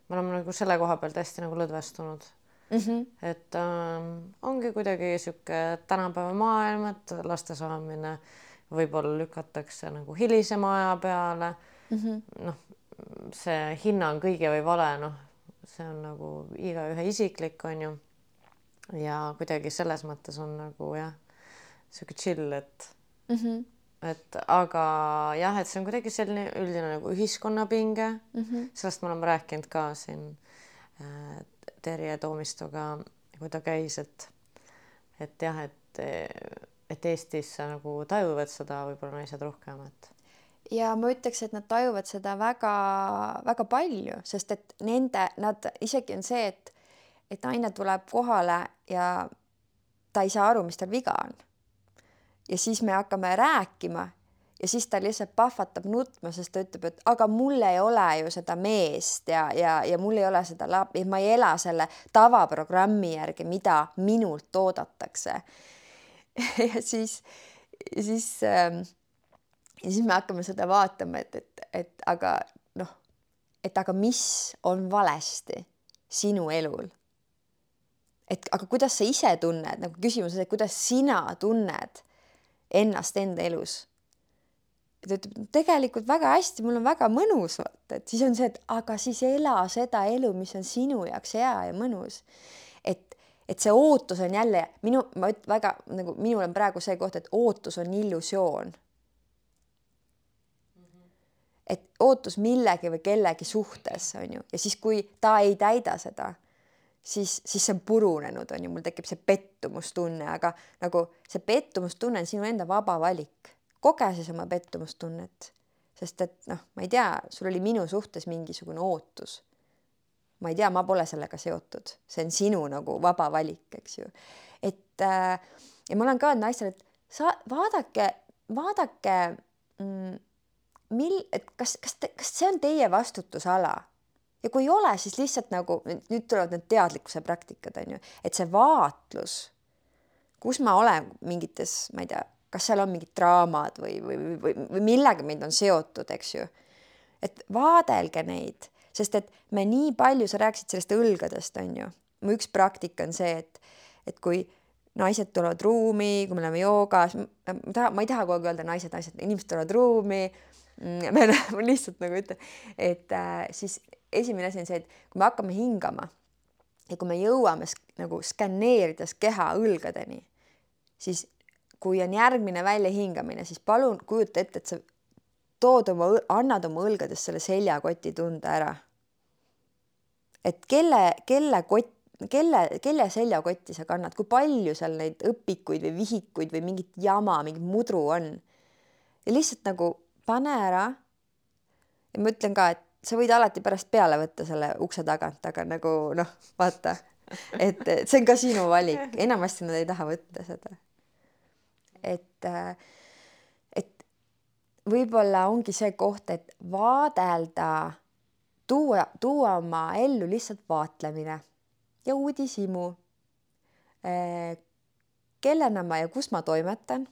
me oleme nagu selle koha pealt hästi nagu lõdvestunud mm. -hmm. et äh, ongi kuidagi sihuke tänapäeva maailm, et laste saamine võib-olla lükatakse nagu hilisema aja peale mm -hmm.. noh, see hinnang õige või vale, noh, see on nagu igaühe isiklik, on ju. ja kuidagi selles mõttes on nagu jah sihuke chill, et mm, -hmm. Et aga jah, et see on kuidagi selline üldine nagu ühiskonnapinge mm. -hmm. sellest me oleme rääkinud ka siin äh, Terje Toomistoga, kui ta käis, et, et jah, et, et Eestis nagu tajuvad seda võib-olla naised rohkem, et ja ma ütleks, et nad tajuvad seda väga-väga palju, sest et nende, nad isegi on see, et, et naine tuleb kohale ja ta ei saa aru, mis tal viga on ja siis me hakkame rääkima ja siis ta lihtsalt pahvatab nutma, sest ta ütleb, et aga mul ei ole ju seda meest ja, ja, ja mul ei ole seda lap-, ma ei ela selle tavaprogrammi järgi, mida minult oodatakse (laughs) ja siis, siis ähm, ja siis me hakkame seda vaatama, et, et, et aga noh, et aga mis on valesti sinu elul? et aga kuidas sa ise tunned, nagu küsimus see, kuidas sina tunned ennast enda elus. ta ütleb, tegelikult väga hästi, mul on väga mõnus, vaata, et siis on see, et aga siis ela seda elu, mis on sinu jaoks hea ja mõnus. et, et see ootus on jälle minu, ma ütlen väga nagu minul on praegu see koht, et ootus on illusioon et ootus millegi või kellegi suhtes on ju, ja siis, kui ta ei täida seda, siis, siis see on purunenud, on ju, mul tekib see pettumustunne, aga nagu see pettumustunne on sinu enda vaba valik. koge siis oma pettumustunnet, sest et noh, ma ei tea, sul oli minu suhtes mingisugune ootus. ma ei tea, ma pole sellega seotud, see on sinu nagu vaba valik, eks ju. et äh, ja ma olen ka öelnud naistele, et sa vaadake, vaadake mm, mil-, et kas, kas, kas see on teie vastutusala ja kui ei ole, siis lihtsalt nagu nüüd tulevad need teadlikkuse praktikad on ju, et see vaatlus, kus ma olen mingites, ma ei tea, kas seal on mingid draamad või, või, või, või millega meid on seotud, eks ju. et vaadelge neid, sest et me nii palju, sa rääkisid sellest õlgadest, on ju. mu üks praktika on see, et, et kui naised tulevad ruumi, kui me oleme joogas, ma taha, ma ei taha kogu aeg öelda naised, naised, inimesed tulevad ruumi Mm, me (laughs) ma lihtsalt nagu ütlen, et äh, siis esimene asi on see, et kui me hakkame hingama ja kui me jõuame nagu skänneerides keha õlgadeni, siis kui on järgmine väljahingamine, siis palun kujuta ette, et sa tood oma, annad oma õlgades selle seljakoti tunde ära. et kelle, kelle kott, kelle, kelle seljakotti sa kannad, kui palju seal neid õpikuid või vihikuid või mingit jama, mingit mudru on. ja lihtsalt nagu pane ära. ja ma ütlen ka, et sa võid alati pärast peale võtta selle ukse tagant, aga nagu noh, vaata, et see on ka sinu valik, enamasti nad ei taha võtta seda. et, et võib-olla ongi see koht, et vaadelda, tuua, tuua oma ellu lihtsalt vaatlemine ja uudishimu. kellena ma ja kus ma toimetan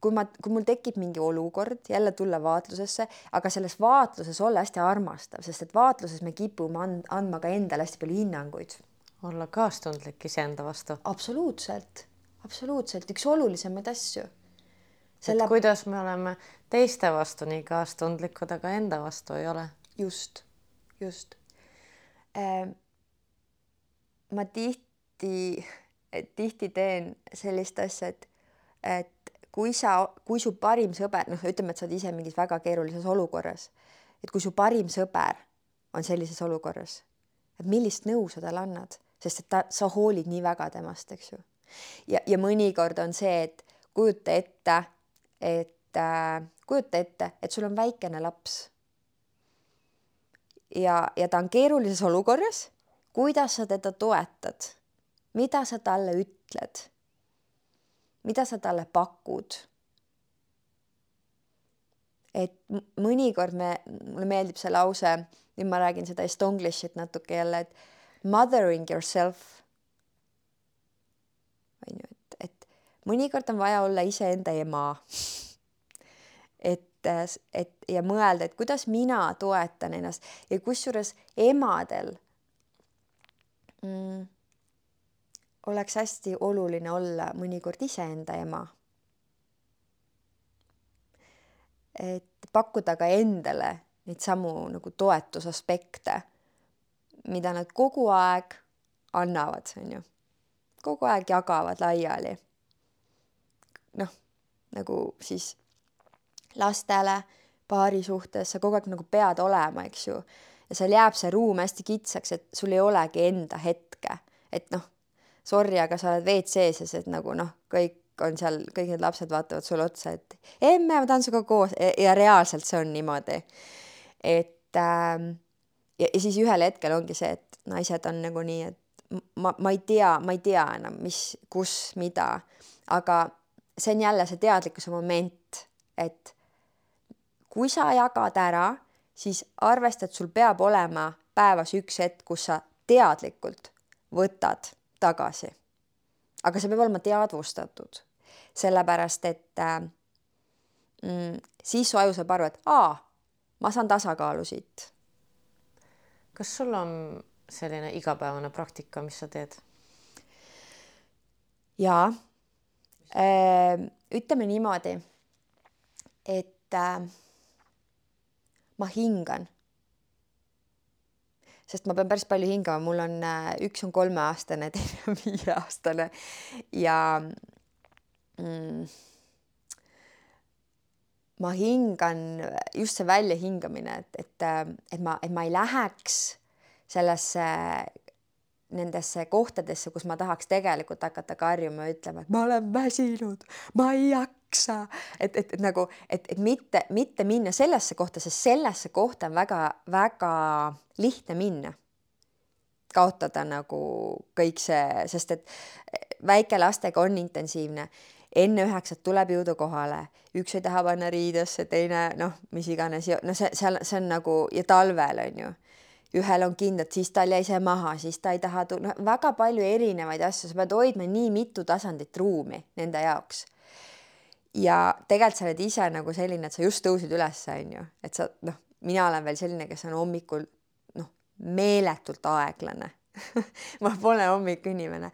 kui ma, kui mul tekib mingi olukord, jälle tulla vaatlusesse, aga selles vaatluses olla hästi armastav, sest et vaatluses me kipume and, andma ka endale hästi palju hinnanguid. olla kaastundlik iseenda vastu. absoluutselt, absoluutselt üks olulisemaid asju. Selle... et kuidas me oleme teiste vastu nii kaastundlikud, aga enda vastu ei ole. just, just äh,. ma tihti, tihti teen sellist asja, et, et kui sa, kui su parim sõber, noh, ütleme, et sa oled ise mingis väga keerulises olukorras, et kui su parim sõber on sellises olukorras, et millist nõu sa talle annad, sest et ta, sa hoolid nii väga temast, eks ju. ja, ja mõnikord on see, et kujuta ette, et äh, kujuta ette, et sul on väikene laps. ja, ja ta on keerulises olukorras. kuidas sa teda toetad? mida sa talle ütled? Mida sa talle pakud? et mõnikord me, mulle meeldib see lause, nüüd ma räägin seda estonglish'it natuke jälle, et mothering yourself. on ju, et, et mõnikord on vaja olla iseenda ema. (laughs) et, et ja mõelda, et kuidas mina toetan ennast ja kusjuures emadel mm, oleks hästi oluline olla mõnikord iseenda ema. et pakkuda ka endale neid samu nagu toetusaspekte, mida nad kogu aeg annavad, on ju. kogu aeg jagavad laiali. noh, nagu siis lastele, paari suhtes, sa kogu aeg nagu pead olema, eks ju. ja seal jääb see ruum hästi kitsaks, et sul ei olegi enda hetke, et noh sorry, aga sa oled WC-s ja see nagu noh, kõik on seal, kõik need lapsed vaatavad sulle otsa, et emme, ma tahan sinuga koos ja reaalselt see on niimoodi. et ähm, ja, ja siis ühel hetkel ongi see, et naised on nagu nii, et ma, ma ei tea, ma ei tea enam, mis, kus, mida, aga see on jälle see teadlikkuse moment, et kui sa jagad ära, siis arvesta, et sul peab olema päevas üks hetk, kus sa teadlikult võtad tagasi. aga see peab olema teadvustatud, sellepärast et äh, mm, siis su aju saab aru, et aa, ma saan tasakaalu siit. kas sul on selline igapäevane praktika, mis sa teed? jaa, äh, ütleme niimoodi, et äh, ma hingan. Sest ma pean päris palju hingama, mul on, üks on kolmeaastane, (laughs) teine on viieaastane ja mm, ma hingan just see väljahingamine, et, et, et ma, et ma ei läheks sellesse nendesse kohtadesse, kus ma tahaks tegelikult hakata karjuma ja ütlema, et ma olen väsinud, ma ei jaksa, et, et, et nagu, et, et mitte, mitte minna sellesse kohta, sest sellesse kohta on väga-väga lihtne minna. kaotada nagu kõik see, sest et väikelastega on intensiivne. enne üheksat tuleb jõuda kohale, üks ei taha panna riidesse, teine noh, mis iganes, no see seal, see on nagu ja talvel on ju ühel on kindlad, siis tal jäi see maha, siis ta ei taha tulla, no väga palju erinevaid asju, sa pead hoidma nii mitu tasandit ruumi nende jaoks. ja tegelikult sa oled ise nagu selline, et sa just tõusid üles, on ju, et sa noh, mina olen veel selline, kes on hommikul noh, meeletult aeglane. (laughs) Ma pole hommikuinimene,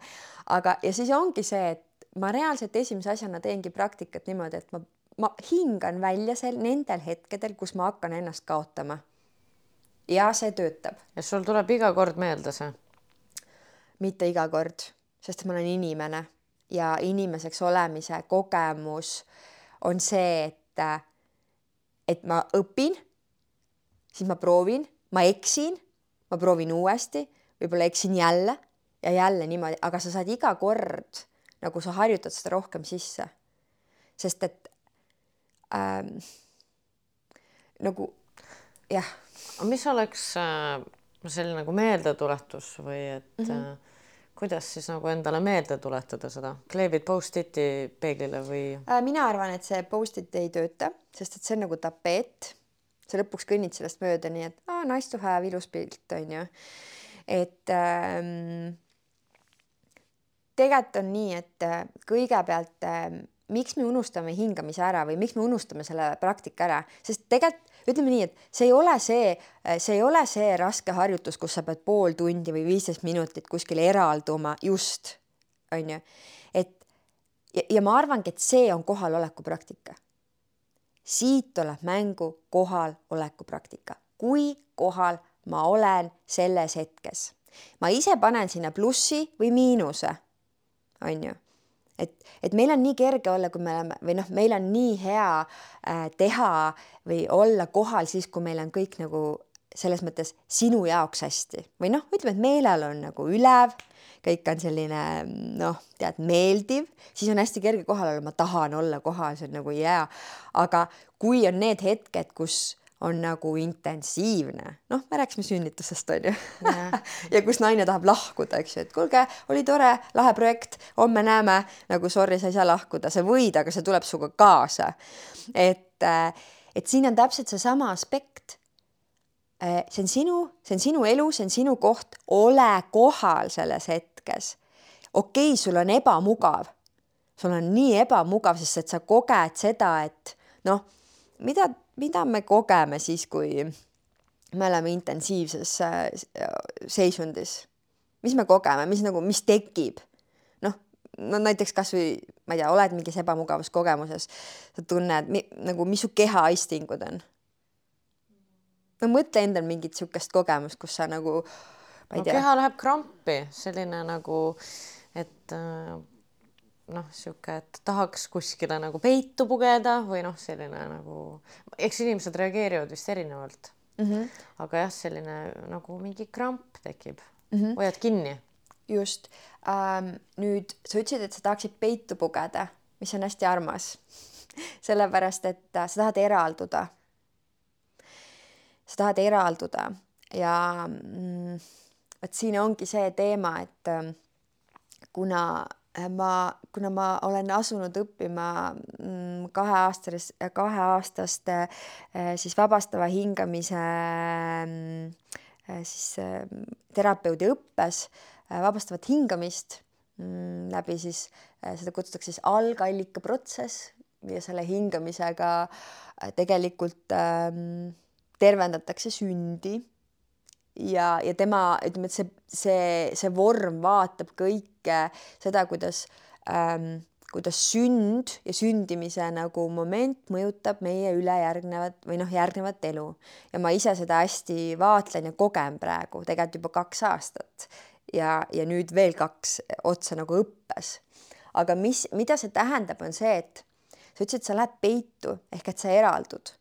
aga, ja siis ongi see, et ma reaalselt esimese asjana teengi praktikat niimoodi, et ma, ma hingan välja seal nendel hetkedel, kus ma hakkan ennast kaotama ja see töötab. ja sul tuleb iga kord meelde see? mitte iga kord, sest ma olen inimene ja inimeseks olemise kogemus on see, et, et ma õpin, siis ma proovin, ma eksin, ma proovin uuesti, võib-olla eksin jälle ja jälle niimoodi, aga sa saad iga kord nagu sa harjutad seda rohkem sisse. sest et ähm, nagu jah mis oleks äh, selline nagu meeldetuletus või et mm -hmm. kuidas siis nagu endale meelde tuletada seda, kleebid post-it'i peeglile või äh,? mina arvan, et see post-it ei tööta, sest et see on nagu tapeet. sa lõpuks kõnnid sellest mööda, nii et aa, nice to have, ilus pilt on ju. et ähm, tegelikult on nii, et kõigepealt äh, miks me unustame hingamise ära või miks me unustame selle praktika ära, sest tegelikult ütleme nii, et see ei ole see, see ei ole see raske harjutus, kus sa pead pool tundi või viisteist minutit kuskil eralduma, just, on ju. et ja, ja ma arvangi, et see on kohaloleku praktika. siit tuleb mängu kohaloleku praktika, kui kohal ma olen selles hetkes. ma ise panen sinna plussi või miinuse, on ju et, et meil on nii kerge olla, kui me oleme või noh, meil on nii hea äh, teha või olla kohal siis, kui meil on kõik nagu selles mõttes sinu jaoks hästi või noh, ütleme, et meelel on nagu ülev, kõik on selline noh, tead, meeldiv, siis on hästi kerge kohal olla, ma tahan olla kohal, see on nagu jää. aga kui on need hetked, kus on nagu intensiivne, noh, me rääkisime sünnitusest on ju (laughs) ja kus naine tahab lahkuda, eks ju, et kuulge, oli tore, lahe projekt, homme näeme, nagu sorry, sa ei saa lahkuda, sa võid, aga see tuleb sinuga kaasa. et, äh, et siin on täpselt seesama aspekt. Äh, see on sinu, see on sinu elu, see on sinu koht, ole kohal selles hetkes. okei okay,, sul on ebamugav, sul on nii ebamugav, sest et sa koged seda, et noh, mida mida me kogeme siis, kui me oleme intensiivses äh, seisundis? mis me kogeme, mis nagu, mis tekib? noh, no näiteks kasvõi ma ei tea, oled mingis ebamugavuskogemuses, sa tunned mi, nagu, mis su kehaistingud on. no mõtle endal mingit niisugust kogemust, kus sa nagu ma ei no, tea. keha läheb krampi, selline nagu, et äh noh, sihuke, et tahaks kuskile nagu peitu pugeda või noh, selline nagu, eks inimesed reageerivad vist erinevalt mm. -hmm. aga jah, selline nagu mingi kramp tekib mm, -hmm. hoiad kinni. just ähm,. nüüd sa ütlesid, et sa tahaksid peitu pugeda, mis on hästi armas (laughs) sellepärast, et äh, sa tahad eralduda. sa tahad eralduda ja mm, vot siin ongi see teema, et äh, kuna ma, kuna ma olen asunud õppima mm, kaheaastas, kaheaastast äh, siis vabastava hingamise mm, äh, siis terapeudi õppes vabastavat hingamist mm, läbi siis, seda kutsutakse siis algallika protsess ja selle hingamisega tegelikult ähm, tervendatakse sündi ja, ja tema, ütleme, et see, see, see vorm vaatab kõike seda, kuidas ähm, kuidas sünd ja sündimise nagu moment mõjutab meie ülejärgnevat või noh, järgnevat elu ja ma ise seda hästi vaatlen ja kogen praegu tegelikult juba kaks aastat ja, ja nüüd veel kaks otsa nagu õppes. aga mis, mida see tähendab, on see, et sa ütlesid, sa lähed peitu ehk et sa eraldud.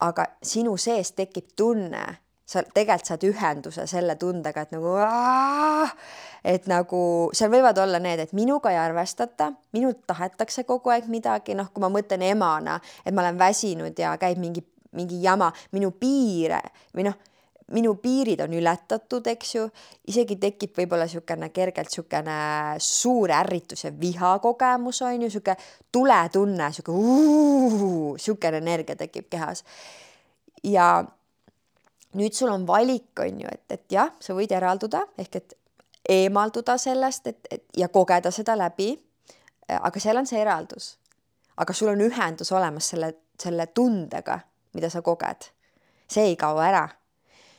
aga sinu sees tekib tunne sa tegelikult saad ühenduse selle tundega, et nagu aah, et nagu seal võivad olla need, et minuga ei arvestata, minult tahetakse kogu aeg midagi, noh, kui ma mõtlen emana, et ma olen väsinud ja käib mingi, mingi jama, minu piire või noh, minu piirid on ületatud, eks ju, isegi tekib võib-olla niisugune kergelt niisugune suur ärritus ja vihakogemus on ju, niisugune tuletunne, niisugune niisugune energia tekib kehas. ja nüüd sul on valik, on ju, et, et jah, sa võid eralduda ehk et eemalduda sellest, et, et ja kogeda seda läbi. aga seal on see eraldus. aga sul on ühendus olemas selle, selle tundega, mida sa koged. see ei kao ära.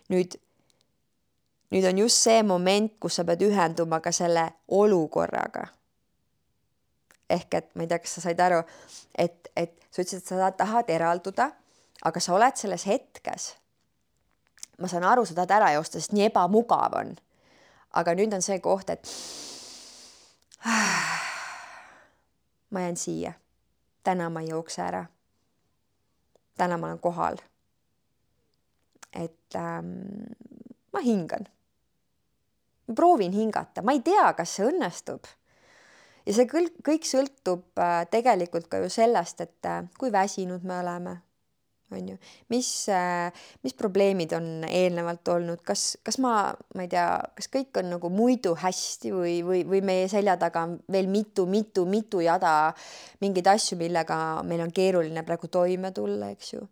nüüd, nüüd on just see moment, kus sa pead ühenduma ka selle olukorraga. ehk et ma ei tea, kas sa said aru, et, et sa ütlesid, et sa tahad eralduda, aga sa oled selles hetkes ma saan aru, sa tahad ära joosta, sest nii ebamugav on. aga nüüd on see koht, et (sighs) ma jään siia. täna ma ei jookse ära. täna ma olen kohal. et ähm, ma hingan. proovin hingata, ma ei tea, kas see õnnestub. ja see kõik, kõik sõltub äh, tegelikult ka ju sellest, et äh, kui väsinud me oleme on ju, mis, äh, mis probleemid on eelnevalt olnud, kas, kas ma, ma ei tea, kas kõik on nagu muidu hästi või, või, või meie selja taga on veel mitu-mitu-mitu jada mingeid asju, millega meil on keeruline praegu toime tulla, eks ju.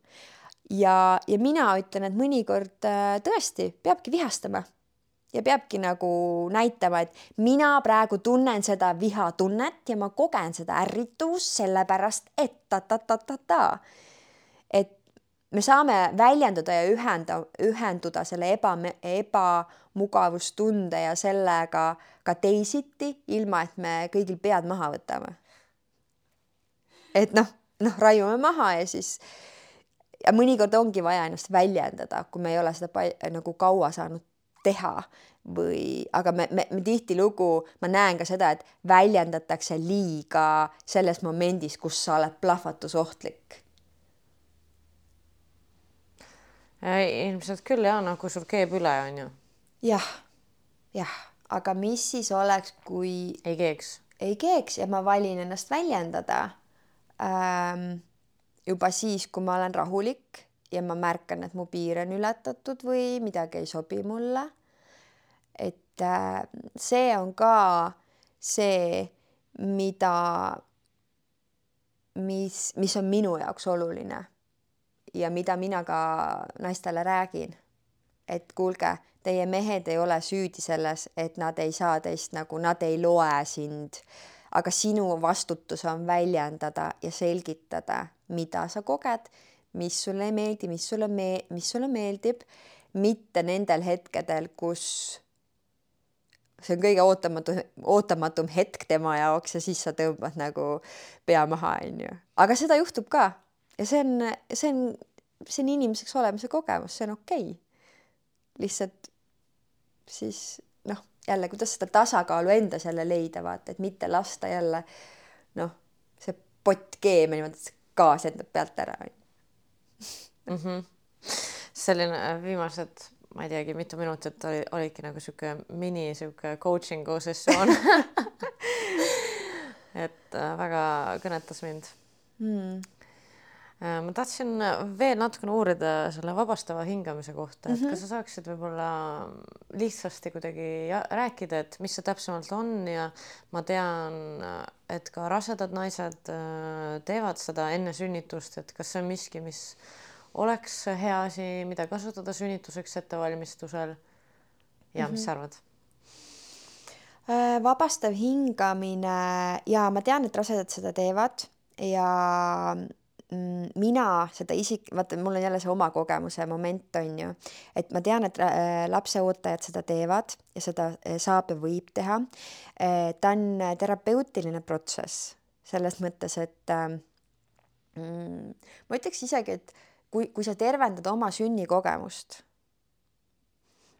ja, ja mina ütlen, et mõnikord äh, tõesti peabki vihastama ja peabki nagu näitama, et mina praegu tunnen seda vihatunnet ja ma kogen seda ärrituvust sellepärast, et ta-ta-ta-ta-ta. Me saame väljendada ja ühenda, ühenduda selle eba, ebamugavustunde ja sellega ka teisiti, ilma et me kõigil pead maha võtame. et noh, noh, raiume maha ja siis ja mõnikord ongi vaja ennast väljendada, kui me ei ole seda nagu kaua saanud teha või, aga me, me, me tihtilugu, ma näen ka seda, et väljendatakse liiga selles momendis, kus sa oled plahvatusohtlik ilmselt küll ja kui sul keeb üle, on ju. jah, jah, aga mis siis oleks, kui ei keeks? ei keeks ja ma valin ennast väljendada ähm, juba siis, kui ma olen rahulik ja ma märkan, et mu piir on ületatud või midagi ei sobi mulle. et äh, see on ka see, mida, mis, mis on minu jaoks oluline ja mida mina ka naistele räägin. et kuulge, teie mehed ei ole süüdi selles, et nad ei saa teist nagu, nad ei loe sind. aga sinu vastutus on väljendada ja selgitada, mida sa koged, mis sulle ei meeldi, mis sulle me-, mis sulle meeldib, mitte nendel hetkedel, kus see on kõige ootamatu, ootamatum hetk tema jaoks ja siis sa tõmbad nagu pea maha, onju. aga seda juhtub ka ja see on, see on, see on inimeseks olemise kogemus, see on okei okay.. lihtsalt siis noh, jälle, kuidas seda tasakaalu endas jälle leida, vaata, et mitte lasta jälle noh, see pott keeme niimoodi, gaas lendab pealt ära mm. -hmm. selline äh, viimased, ma ei teagi, mitu minutit oli, olidki nagu sihuke mini sihuke coaching'u sessioon (laughs) et äh, väga kõnetas mind mm ma tahtsin veel natukene uurida selle vabastava hingamise kohta, et mm -hmm. kas sa saaksid võib-olla lihtsasti kuidagi rääkida, et mis see täpsemalt on ja ma tean, et ka rasedad naised äh, teevad seda enne sünnitust, et kas see on miski, mis oleks hea asi, mida kasutada sünnituseks ettevalmistusel ja mm -hmm. mis sa arvad? Äh, vabastav hingamine ja ma tean, et rasedad seda teevad ja mm, mina seda isik, vaata, mul on jälle see oma kogemuse moment, on ju, et ma tean, et äh, lapseootajad seda teevad ja seda äh, saab ja võib teha. ta on terapeutiline protsess selles mõttes, et mm, ma ütleks isegi, et kui, kui sa tervendad oma sünnikogemust Mm,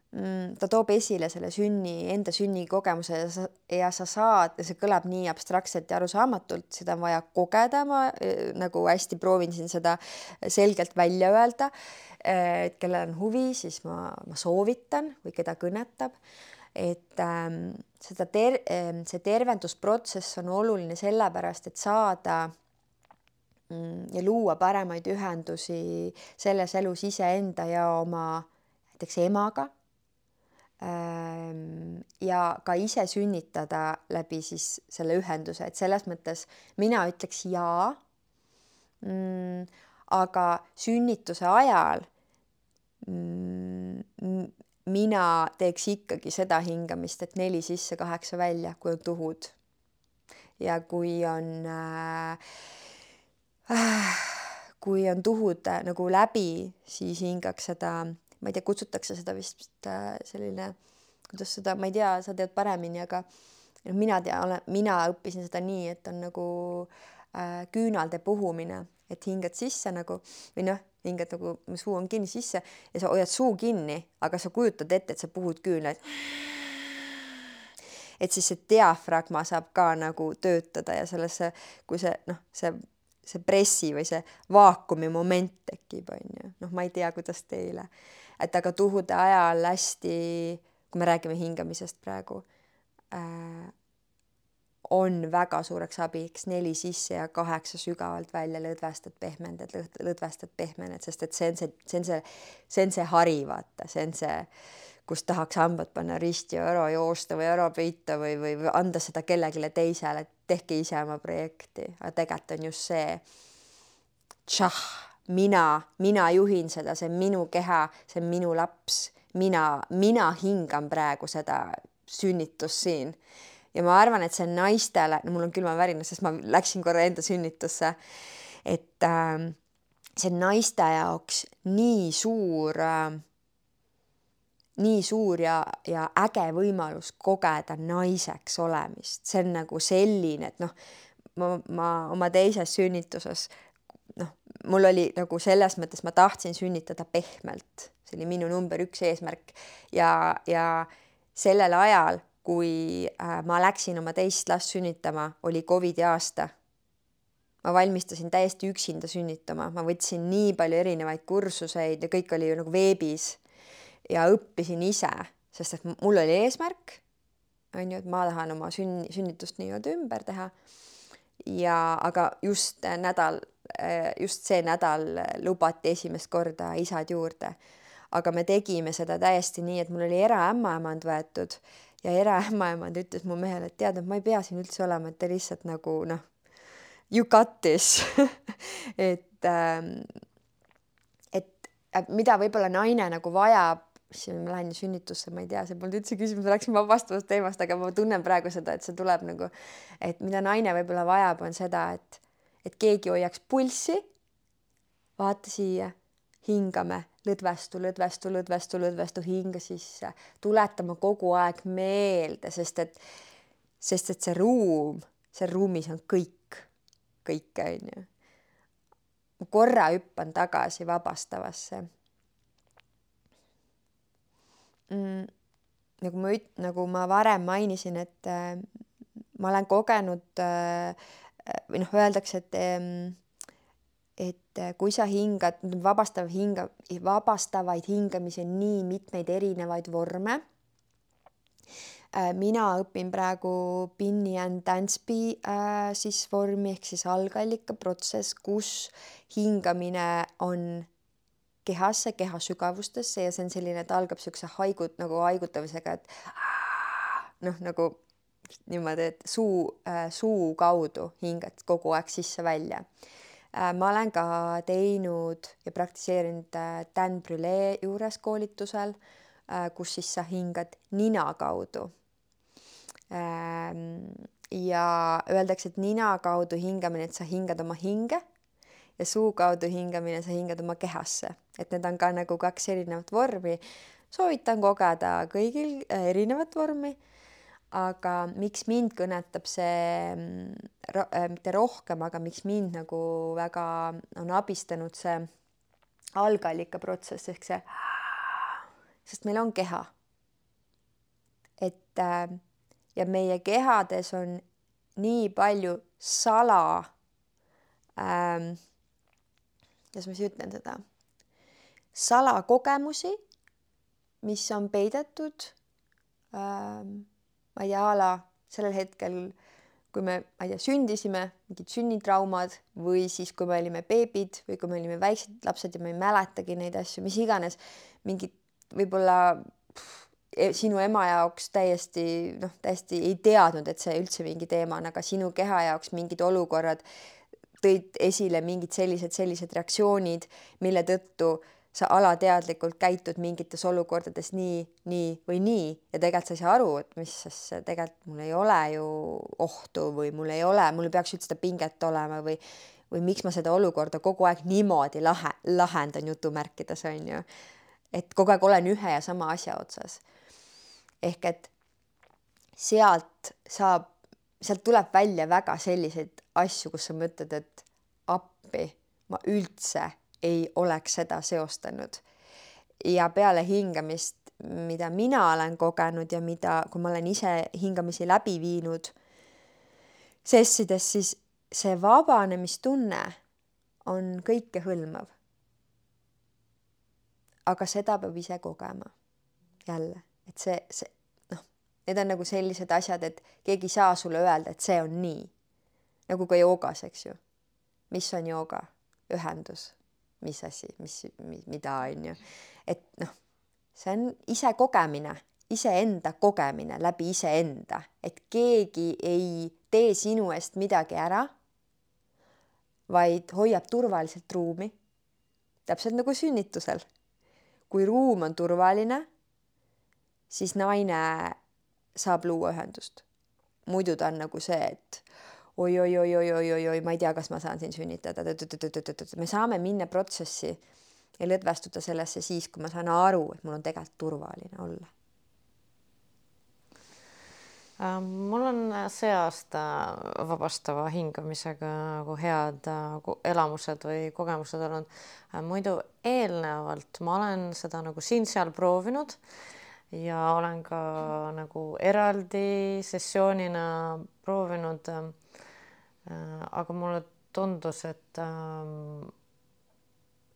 ta toob esile selle sünni, enda sünnikogemuse ja sa, ja sa saad, see kõlab nii abstraktselt ja arusaamatult, seda on vaja kogeda, ma äh, nagu hästi proovin siin seda selgelt välja öelda. Äh, et kellel on huvi, siis ma, ma soovitan või keda kõnetab, et ähm, seda ter-, ähm, see tervendusprotsess on oluline sellepärast, et saada mm, ja luua paremaid ühendusi selles elus iseenda ja oma näiteks emaga Ehm, ja ka ise sünnitada läbi siis selle ühenduse, et selles mõttes mina ütleks jaa mm,. aga sünnituse ajal mm, mina teeks ikkagi seda hingamist, et neli sisse, kaheksa välja, kui on tuhud. ja kui on äh, äh, kui on tuhud äh, nagu läbi, siis hingaks seda ma ei tea, kutsutakse seda vist äh, selline, kuidas seda, ma ei tea, sa tead paremini, aga noh, mina tean, mina õppisin seda nii, et on nagu äh, küünalde puhumine, et hingad sisse nagu või noh, hingad nagu, suu on kinni sisse ja sa hoiad suu kinni, aga sa kujutad ette, et sa puhud küünlaid. et siis see diafragma saab ka nagu töötada ja sellesse, kui see noh, see see pressi või see vaakumi moment tekib, on ju, noh, ma ei tea, kuidas teile et aga tuhude ajal hästi, kui me räägime hingamisest praegu äh,, on väga suureks abiks neli sisse ja kaheksa sügavalt välja lõdvestad, pehmendad, lõdvestad, pehmened, sest et see on see, see on see, see on see hari, vaata, see on see, kus tahaks hambad panna risti ja ära joosta või ära peita või, või, või anda seda kellelegi teisele, et tehke ise oma projekti, aga tegelikult on just see tšah mina, mina juhin seda, see on minu keha, see on minu laps, mina, mina hingan praegu seda sünnitust siin. ja ma arvan, et see naistele, no mul on külmavärinad, sest ma läksin korra enda sünnitusse, et äh, see naiste jaoks nii suur äh, nii suur ja, ja äge võimalus kogeda naiseks olemist, see on nagu selline, et noh, ma, ma oma teises sünnituses noh, mul oli nagu selles mõttes, ma tahtsin sünnitada pehmelt, see oli minu number üks eesmärk ja, ja sellel ajal, kui äh, ma läksin oma teist last sünnitama, oli Covidi aasta. ma valmistasin täiesti üksinda sünnitama, ma võtsin nii palju erinevaid kursuseid ja kõik oli ju nagu veebis ja õppisin ise, sest et mul oli eesmärk, on ju, et ma tahan oma sünni, sünnitust nii-öelda ümber teha. ja aga just nädal just see nädal lubati esimest korda isad juurde. aga me tegime seda täiesti nii, et mul oli eraämmaemand võetud ja eraämmaemand ütles mu mehele, et tead, et ma ei pea siin üldse olema, et te lihtsalt nagu noh, you got this (laughs) et ähm, et mida võib-olla naine nagu vajab siis ma lähen sünnitusse, ma ei tea, see polnud üldse küsimus, läksin vabastavast teemast, aga ma tunnen praegu seda, et see tuleb nagu, et mida naine võib-olla vajab, on seda, et et keegi hoiaks pulssi. vaata siia, hingame, lõdvestu, lõdvestu, lõdvestu, lõdvestu hinga sisse, tuletame kogu aeg meelde, sest et, sest et see ruum, seal ruumis on kõik, kõik on ju. ma korra hüppan tagasi vabastavasse mm,. nagu ma üt-, nagu ma varem mainisin, et äh, ma olen kogenud äh, või noh, öeldakse, et et kui sa hingad, vabastav hinga, vabastavaid hingamisi on nii mitmeid erinevaid vorme. mina õpin praegu Binni and Dansby äh, siis vormi ehk siis algallika protsess, kus hingamine on kehasse, keha sügavustesse ja see on selline, et algab niisuguse haigut nagu haigutamisega, et noh, nagu niimoodi, et suu äh,, suu kaudu hingad kogu aeg sisse-välja äh,. ma olen ka teinud ja praktiseerinud äh, Dan Brülee juures koolitusel kus siis sa hingad nina kaudu ähm,. ja öeldakse, et nina kaudu hingamine, et sa hingad oma hinge ja suu kaudu hingamine, sa hingad oma kehasse, et need on ka nagu kaks erinevat vormi. soovitan kogeda kõigil erinevat vormi. Aga miks mind kõnetab see ro, äh, mitte rohkem, aga miks mind nagu väga on abistanud see algallika protsess ehk see, sest meil on keha. et äh, ja meie kehades on nii palju sala ähm,, kuidas ma siis ütlen seda, salakogemusi, mis on peidetud ähm,, ma ei tea, a la sellel hetkel, kui me, ma ei tea, sündisime, mingid sünnitraumad või siis, kui me olime beebid või kui me olime väiksed lapsed ja me ei mäletagi neid asju, mis iganes, mingid võib-olla e, sinu ema jaoks täiesti noh, täiesti ei teadnud, et see üldse mingi teema on, aga sinu keha jaoks mingid olukorrad tõid esile mingid sellised, sellised reaktsioonid, mille tõttu sa alateadlikult käitud mingites olukordades nii, nii või nii ja tegelikult sa ei saa aru, et mis siis tegelikult mul ei ole ju ohtu või mul ei ole, mul ei peaks üldse seda pinget olema või või miks ma seda olukorda kogu aeg niimoodi lahe, lahendan jutumärkides on ju. et kogu aeg olen ühe ja sama asja otsas. ehk et sealt saab, sealt tuleb välja väga selliseid asju, kus sa mõtled, et appi, ma üldse ei oleks seda seostanud. ja peale hingamist, mida mina olen kogenud ja mida, kui ma olen ise hingamisi läbi viinud sessides, siis see vabanemistunne on kõikehõlmav. aga seda peab ise kogema. jälle, et see, see noh, need on nagu sellised asjad, et keegi ei saa sulle öelda, et see on nii. nagu ka joogas, eks ju. mis on jooga? ühendus mis asi, mis, mida on ju, et noh, see on ise kogemine, iseenda kogemine läbi iseenda, et keegi ei tee sinu eest midagi ära, vaid hoiab turvaliselt ruumi. täpselt nagu sünnitusel. kui ruum on turvaline, siis naine saab luua ühendust. muidu ta on nagu see, et oi-oi-oi-oi-oi-oi-oi, ma ei tea, kas ma saan siin sünnitada. me saame minna protsessi ja lõdvestuda sellesse siis, kui ma saan aru, et mul on tegelikult turvaline olla. Äh, mul on see aasta vabastava hingamisega nagu head äh, elamused või kogemused olnud. Äh, muidu eelnevalt ma olen seda nagu siin-seal proovinud ja olen ka nagu eraldi sessioonina proovinud Äh, aga mulle tundus, et ähm,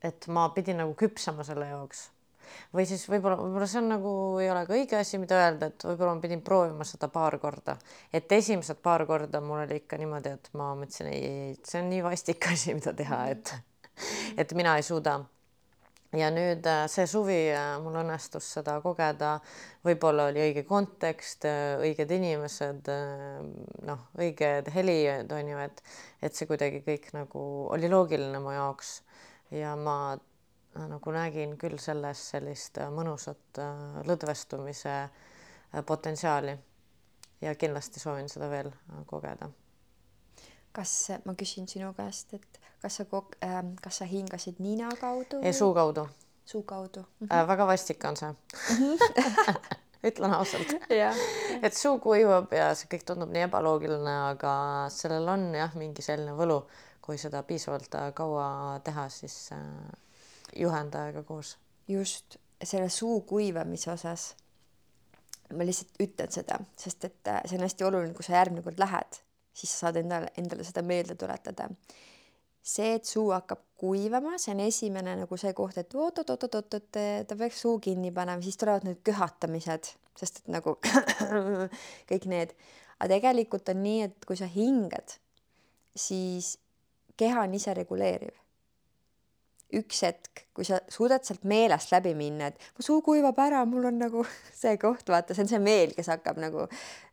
et ma pidin nagu küpsema selle jaoks. Või siis võib-olla, võib-olla see on nagu ei ole ka õige asi, mida öelda, et võib-olla ma pidin proovima seda paar korda, et esimesed paar korda mul oli ikka niimoodi, et ma mõtlesin, ei, ei, see on nii vastik (laughs) asi, mida teha, et et mina ei suuda ja nüüd äh, see suvi äh, mul õnnestus seda kogeda, võib-olla oli õige kontekst, äh, õiged inimesed, noh, õiged helid on ju, et et see kuidagi kõik nagu oli loogiline mu jaoks. Ja ma nagu nägin küll selles sellist mõnusat lõdvestumise potentsiaali. Ja kindlasti soovin seda veel kogeda. kas ma küsin sinu käest, et kas sa kok- äh,, kas sa hingasid nina kaudu? suu kaudu. suu kaudu mm. -hmm. Äh, väga vastik on see (laughs) ütlen ausalt et suu kuivab ja see kõik tundub nii ebaloogiline, aga sellel on jah, mingi selline võlu, kui seda piisavalt äh, kaua teha, siis äh, juhendajaga koos. just selle suu kuivamise osas ma lihtsalt ütlen seda, sest et äh, see on hästi oluline, kui sa järgmine kord lähed, siis sa saad endale, endale seda meelde tuletada see, et suu hakkab kuivama, see on esimene nagu see koht, et oot-oot-oot-oot, et ta peaks suu kinni panema, siis tulevad need köhatamised, sest et nagu (coughs) kõik need. aga tegelikult on nii, et kui sa hingad, siis keha on ise reguleeriv. üks hetk, kui sa suudad sealt meelest läbi minna, et mu suu kuivab ära, mul on nagu (laughs) see koht, vaata, see on see meel, kes hakkab nagu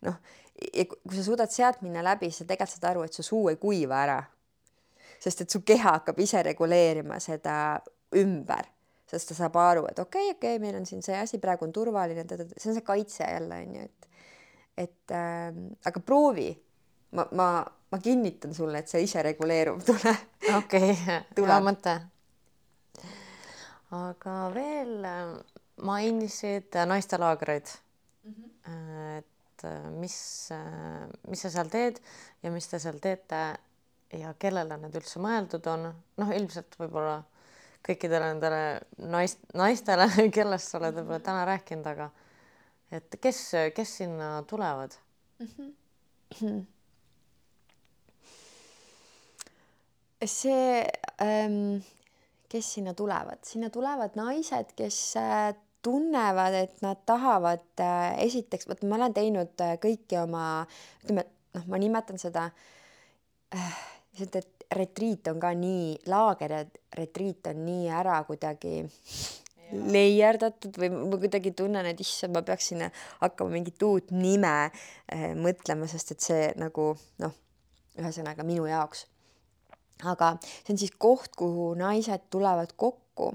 noh, kui sa suudad sealt minna läbi, sa tegelikult saad aru, et su suu ei kuiva ära sest et su keha hakkab ise reguleerima seda ümber, sest ta saab aru, et okei okay,, okei okay,, meil on siin see asi, praegu on turvaline, see on see kaitse jälle on ju, et et äh, aga proovi, ma, ma ma kinnitan sulle, et see ise reguleerub, tule. okei, (laughs) hea mõte. aga veel äh, mainisid naistelaagreid mm. -hmm. et äh, mis, mis sa seal teed ja mis te seal teete ja kellele need üldse mõeldud on, noh, ilmselt võib-olla kõikidele nendele naist, naistele, (laughs) kellest sa oled võib-olla täna rääkinud, aga et kes, kes sinna tulevad mm? -hmm. see ähm,, kes sinna tulevad, sinna tulevad naised, kes äh, tunnevad, et nad tahavad äh,, esiteks, vot ma olen teinud äh, kõiki oma, ütleme, noh, ma nimetan seda äh,, seda retriit on ka nii, laager ja retriit on nii ära kuidagi leierdatud või ma kuidagi tunnen, et issand, ma peaksin hakkama mingit uut nime äh, mõtlema, sest et see nagu noh, ühesõnaga minu jaoks. aga see on siis koht, kuhu naised tulevad kokku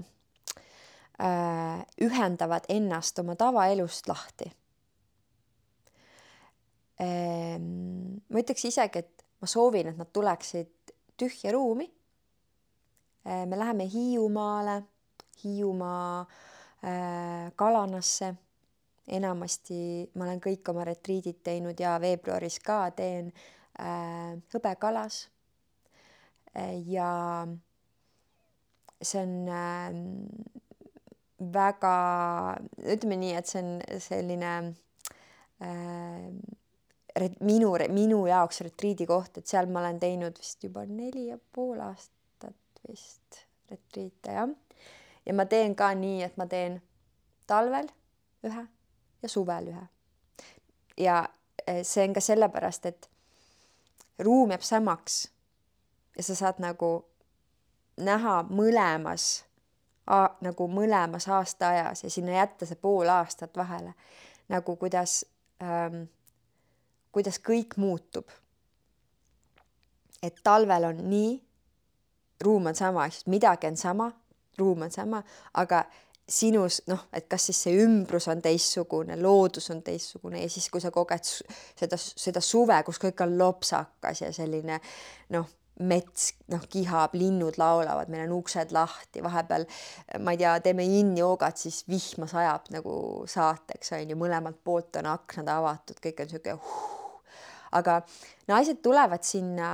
äh,, ühendavad ennast oma tavaelust lahti ma ütleks isegi, et ma soovin, et nad tuleksid tühja ruumi. Äh, me läheme Hiiumaale Hiiumaa äh, Kalanasse. enamasti ma olen kõik oma retriidid teinud ja veebruaris ka teen äh, hõbekalas ja see on väga, ütleme nii, et see on selline äh, minu, minu jaoks retriidi koht, et seal ma olen teinud vist juba neli ja pool aastat vist retriite jah ja ma teen ka nii, et ma teen talvel ühe ja suvel ühe. ja eh, see on ka sellepärast, et ruum jääb samaks ja sa saad nagu näha mõlemas, nagu mõlemas aastaajas ja sinna jätta see pool aastat vahele, nagu kuidas ähm,, kuidas kõik muutub. et talvel on nii, ruum on sama, ehk siis midagi on sama ruum on sama, aga sinus noh, et kas siis see ümbrus on teistsugune, loodus on teistsugune ja siis, kui sa koged seda, seda suve, kus kõik on lopsakas ja selline noh, mets noh, kihab, linnud laulavad, meil on uksed lahti, vahepeal ma ei tea, teeme yin-joogat, siis vihma sajab nagu saateks on ju, mõlemalt poolt on aknad avatud, kõik on niisugune aga naised tulevad sinna,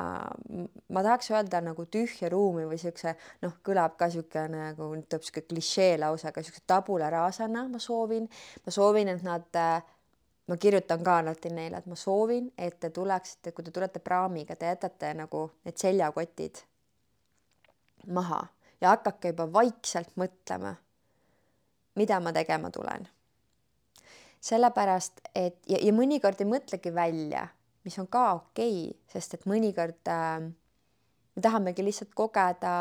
ma tahaks öelda nagu tühja ruumi või siukse noh, kõlab ka sihuke nagu tuleb sihuke klišee lause, aga siukse tabula rasana ma soovin, ma soovin, et nad ma kirjutan ka alati neile, et ma soovin, et te tuleksite, kui te tulete praamiga, te jätate nagu need seljakotid maha ja hakake juba vaikselt mõtlema, mida ma tegema tulen. sellepärast, et ja, ja mõnikord ei mõtlegi välja mis on ka okei okay,, sest et mõnikord äh, me tahamegi lihtsalt kogeda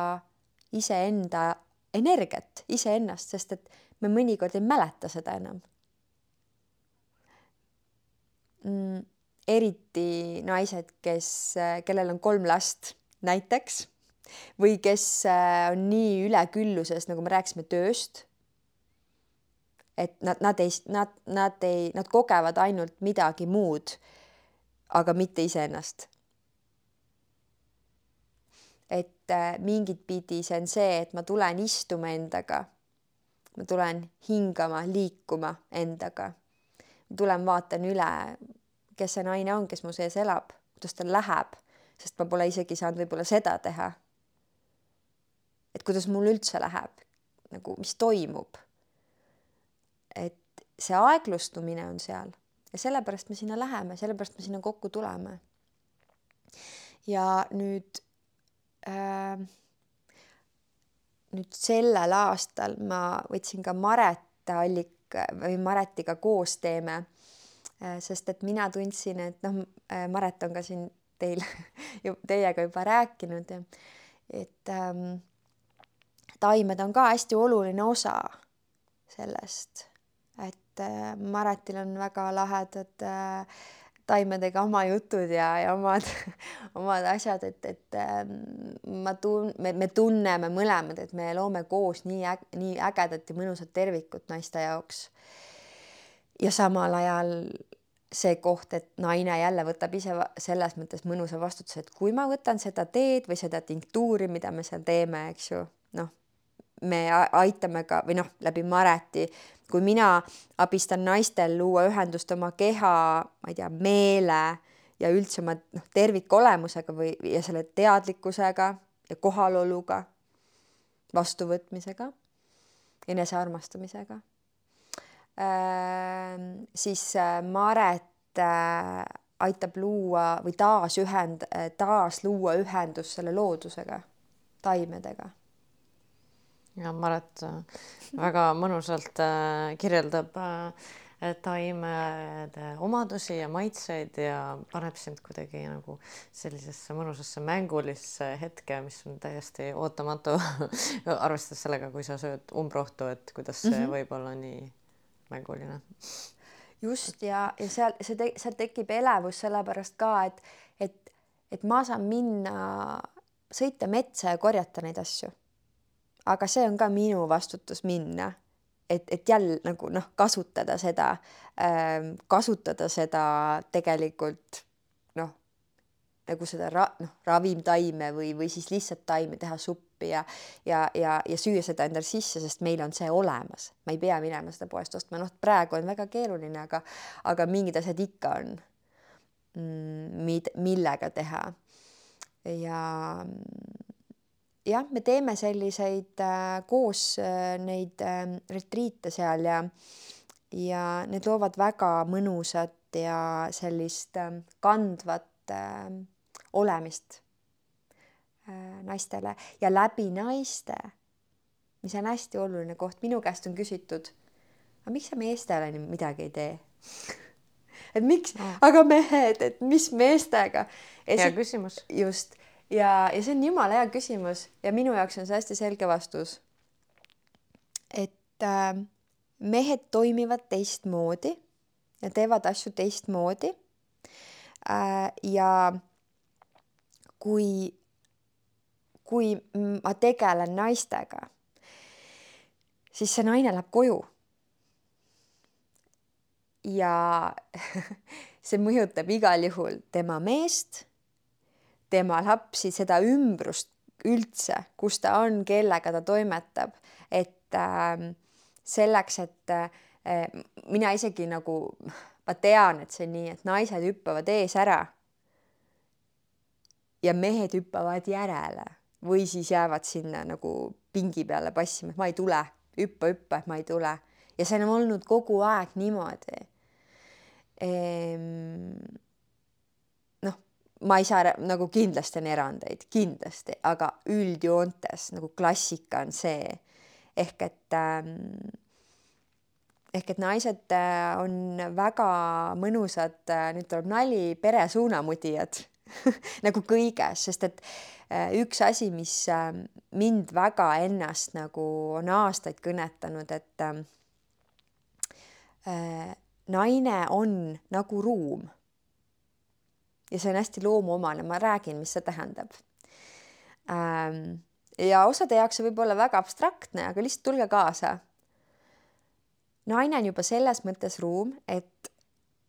iseenda energiat, iseennast, sest et me mõnikord ei mäleta seda enam mm,. eriti naised, kes, kellel on kolm last näiteks või kes äh, on nii ülekülluses, nagu me rääkisime tööst. et nad, nad ei, nad, nad ei, nad kogevad ainult midagi muud aga mitte iseennast. et äh, mingit pidi see on see, et ma tulen istuma endaga. ma tulen hingama, liikuma endaga. tulen vaatan üle, kes see naine on, kes mu sees elab, kuidas tal läheb, sest ma pole isegi saanud võib-olla seda teha. et kuidas mul üldse läheb, nagu mis toimub. et see aeglustumine on seal ja sellepärast me sinna läheme, sellepärast me sinna kokku tuleme. ja nüüd äh, nüüd sellel aastal ma võtsin ka Maret Allik või Maretiga koos teeme äh,, sest et mina tundsin, et noh äh,, Maret on ka siin teil (laughs) teiega juba rääkinud ja et ähm, taimed on ka hästi oluline osa sellest et äh, Maretil on väga lahedad äh, taimedega oma jutud ja, ja omad, (laughs) omad asjad, et, et ähm, ma tun-, me, me tunneme mõlemad, et me loome koos nii äg-, nii ägedat ja mõnusat tervikut naiste jaoks. ja samal ajal see koht, et naine jälle võtab ise selles mõttes mõnusa vastutuse, et kui ma võtan seda teed või seda tinktuuri, mida me seal teeme, eks ju, noh, me aitame ka või noh, läbi Mareti, kui mina abistan naistel luua ühendust oma keha, ma ei tea, meele ja üldse oma noh, tervikolemusega või ja selle teadlikkusega ja kohaloluga, vastuvõtmisega, enesearmastamisega siis äh, Maret äh, aitab luua või taasühend-, äh, taas luua ühendust selle loodusega, taimedega. Ja Maret väga mõnusalt kirjeldab taimede omadusi ja maitseid ja paneb sind kuidagi nagu sellisesse mõnusasse mängulisse hetke, mis on täiesti ootamatu (laughs) arvestades sellega, kui sa sööd umbrohtu, et kuidas see mm -hmm. võib olla nii mänguline. just ja, ja seal see te, seal tekib elevus sellepärast ka, et, et, et ma saan minna, sõita metsa ja korjata neid asju. Aga see on ka minu vastutus minna, et, et jälle nagu noh, kasutada seda äh,, kasutada seda tegelikult noh, nagu seda ra, noh, ravimtaime või, või siis lihtsalt taime teha suppi ja ja, ja, ja süüa seda endale sisse, sest meil on see olemas, ma ei pea minema seda poest ostma, noh, praegu on väga keeruline, aga aga mingid asjad ikka on mm,, mid-, millega teha. ja jah, me teeme selliseid äh, koos äh, neid äh, retriite seal ja ja need loovad väga mõnusat ja sellist äh, kandvat äh, olemist Äh, naistele ja läbi naiste, mis on hästi oluline koht, minu käest on küsitud, aga miks sa meestele midagi ei tee? (laughs) Et miks? Aga mehed, et mis meestega? hea küsimus. just ja, ja see on jumala hea küsimus ja minu jaoks on see hästi selge vastus. et äh, mehed toimivad teistmoodi ja teevad asju teistmoodi äh,. ja kui kui ma tegelen naistega, siis see naine läheb koju. ja (laughs) see mõjutab igal juhul tema meest, tema lapsi, seda ümbrust üldse, kus ta on, kellega ta toimetab, et äh, selleks, et äh, mina isegi nagu, ma tean, et see on nii, et naised hüppavad ees ära ja mehed hüppavad järele või siis jäävad sinna nagu pingi peale passima, et ma ei tule, hüppa, hüppa, et ma ei tule. ja see on olnud kogu aeg niimoodi ehm,. Ma ei saa nagu kindlasti on erandeid, kindlasti, aga üldjoontes nagu klassika on see ehk et ähm, ehk et naised äh, on väga mõnusad, äh, nüüd tuleb nali, pere suunamudijad (laughs) nagu kõiges, sest et äh, üks asi, mis äh, mind väga ennast nagu on aastaid kõnetanud, et ähm, äh, naine on nagu ruum. Ja see on hästi loomuomane, ma räägin, mis see tähendab ähm,. ja osade jaoks see võib olla väga abstraktne, aga lihtsalt tulge kaasa. naine on juba selles mõttes ruum, et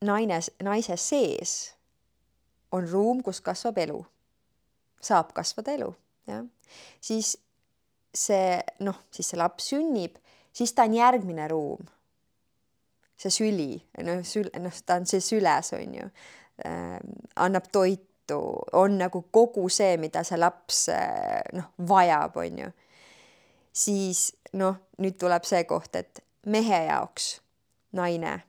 naine, naise sees on ruum, kus kasvab elu, saab kasvada elu, jah, siis see noh, siis see laps sünnib, siis ta on järgmine ruum. see süli, noh, sül-, noh, ta on see süles, on ju annab toitu, on nagu kogu see, mida see laps äh, noh, vajab, on ju. siis noh, nüüd tuleb see koht, et mehe jaoks naine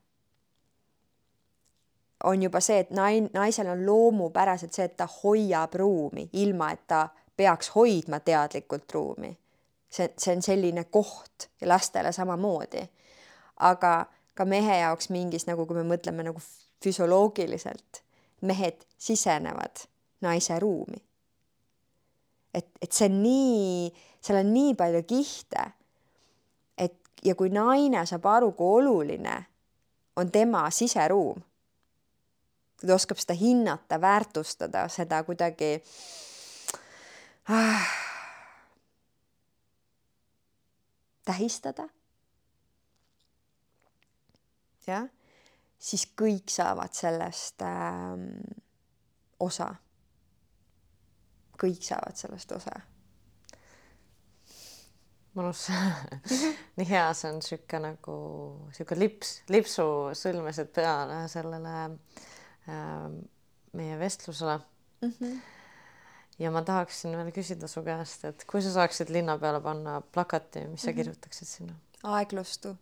on juba see, et nain-, naisel on loomupäraselt see, et ta hoiab ruumi, ilma et ta peaks hoidma teadlikult ruumi. see, see on selline koht ja lastele samamoodi. aga ka mehe jaoks mingis nagu, kui me mõtleme nagu füsioloogiliselt, mehed sisenevad naise ruumi. et, et see on nii, seal on nii palju kihte, et ja kui naine saab aru, kui oluline on tema siseruum kui ta oskab seda hinnata, väärtustada, seda kuidagi ah, tähistada. jah, siis kõik saavad sellest ähm, osa. kõik saavad sellest osa mõnus nii hea, see on sihuke nagu sihuke lips, lipsu sõlmesed peale sellele äh, meie vestlusele mm. -hmm. ja ma tahaksin veel küsida su käest, et kui sa saaksid linna peale panna plakati, mis mm -hmm. sa mhm. kirjutaksid sinna? aeglustu.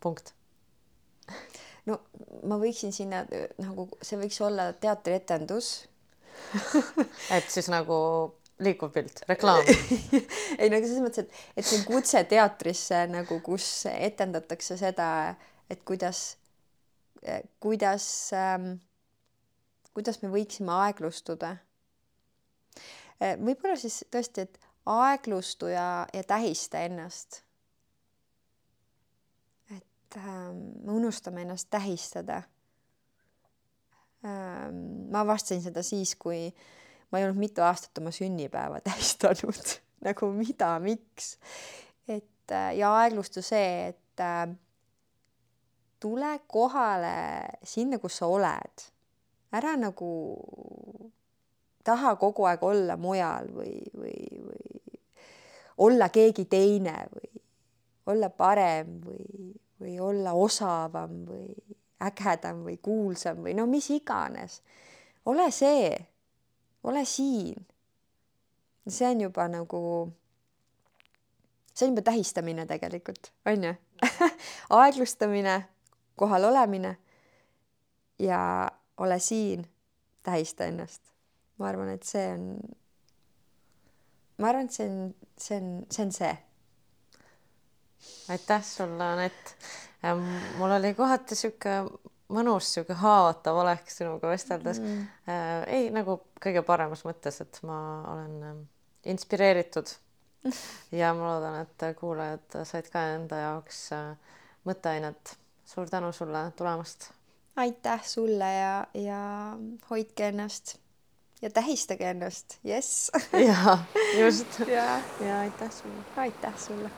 punkt no ma võiksin sinna nagu see võiks olla teatrietendus (laughs) et siis nagu liikuv pilt, reklaam (laughs) ei no selles mõttes, et, et see on kutse teatrisse nagu, kus etendatakse seda, et kuidas, kuidas ähm,, kuidas me võiksime aeglustuda. võib-olla siis tõesti, et aeglustu ja, ja tähista ennast. Ähm, me unustame ennast tähistada ähm,. ma avastasin seda siis, kui ma ei olnud mitu aastat oma sünnipäeva (laughs) tähistanud nagu mida, miks? et äh, ja aeglustu see, et äh, tule kohale sinna, kus sa oled. ära nagu taha kogu aeg olla mujal või, või, või olla keegi teine või olla parem või, või olla osavam või ägedam või kuulsam või no mis iganes. ole see ole siin. see on juba nagu, see on juba tähistamine tegelikult, on ju (laughs) aeglustamine, kohal olemine ja ole siin, tähista ennast. ma arvan, et see on, ma arvan, et see on, see on, see on see. Aitäh sulle, Anett. mul oli kohati sihuke mõnus sihuke haavatav olek sinuga vesteldes mm.. Ei, nagu kõige paremas mõttes, et ma olen inspireeritud (laughs) ja ma loodan, et kuulajad said ka enda jaoks äh, mõtteainet. suur tänu sulle tulemast. aitäh sulle ja, ja hoidke ennast ja tähistage ennast, jess (laughs) (laughs) ja just ja, ja aitäh sulle. aitäh sulle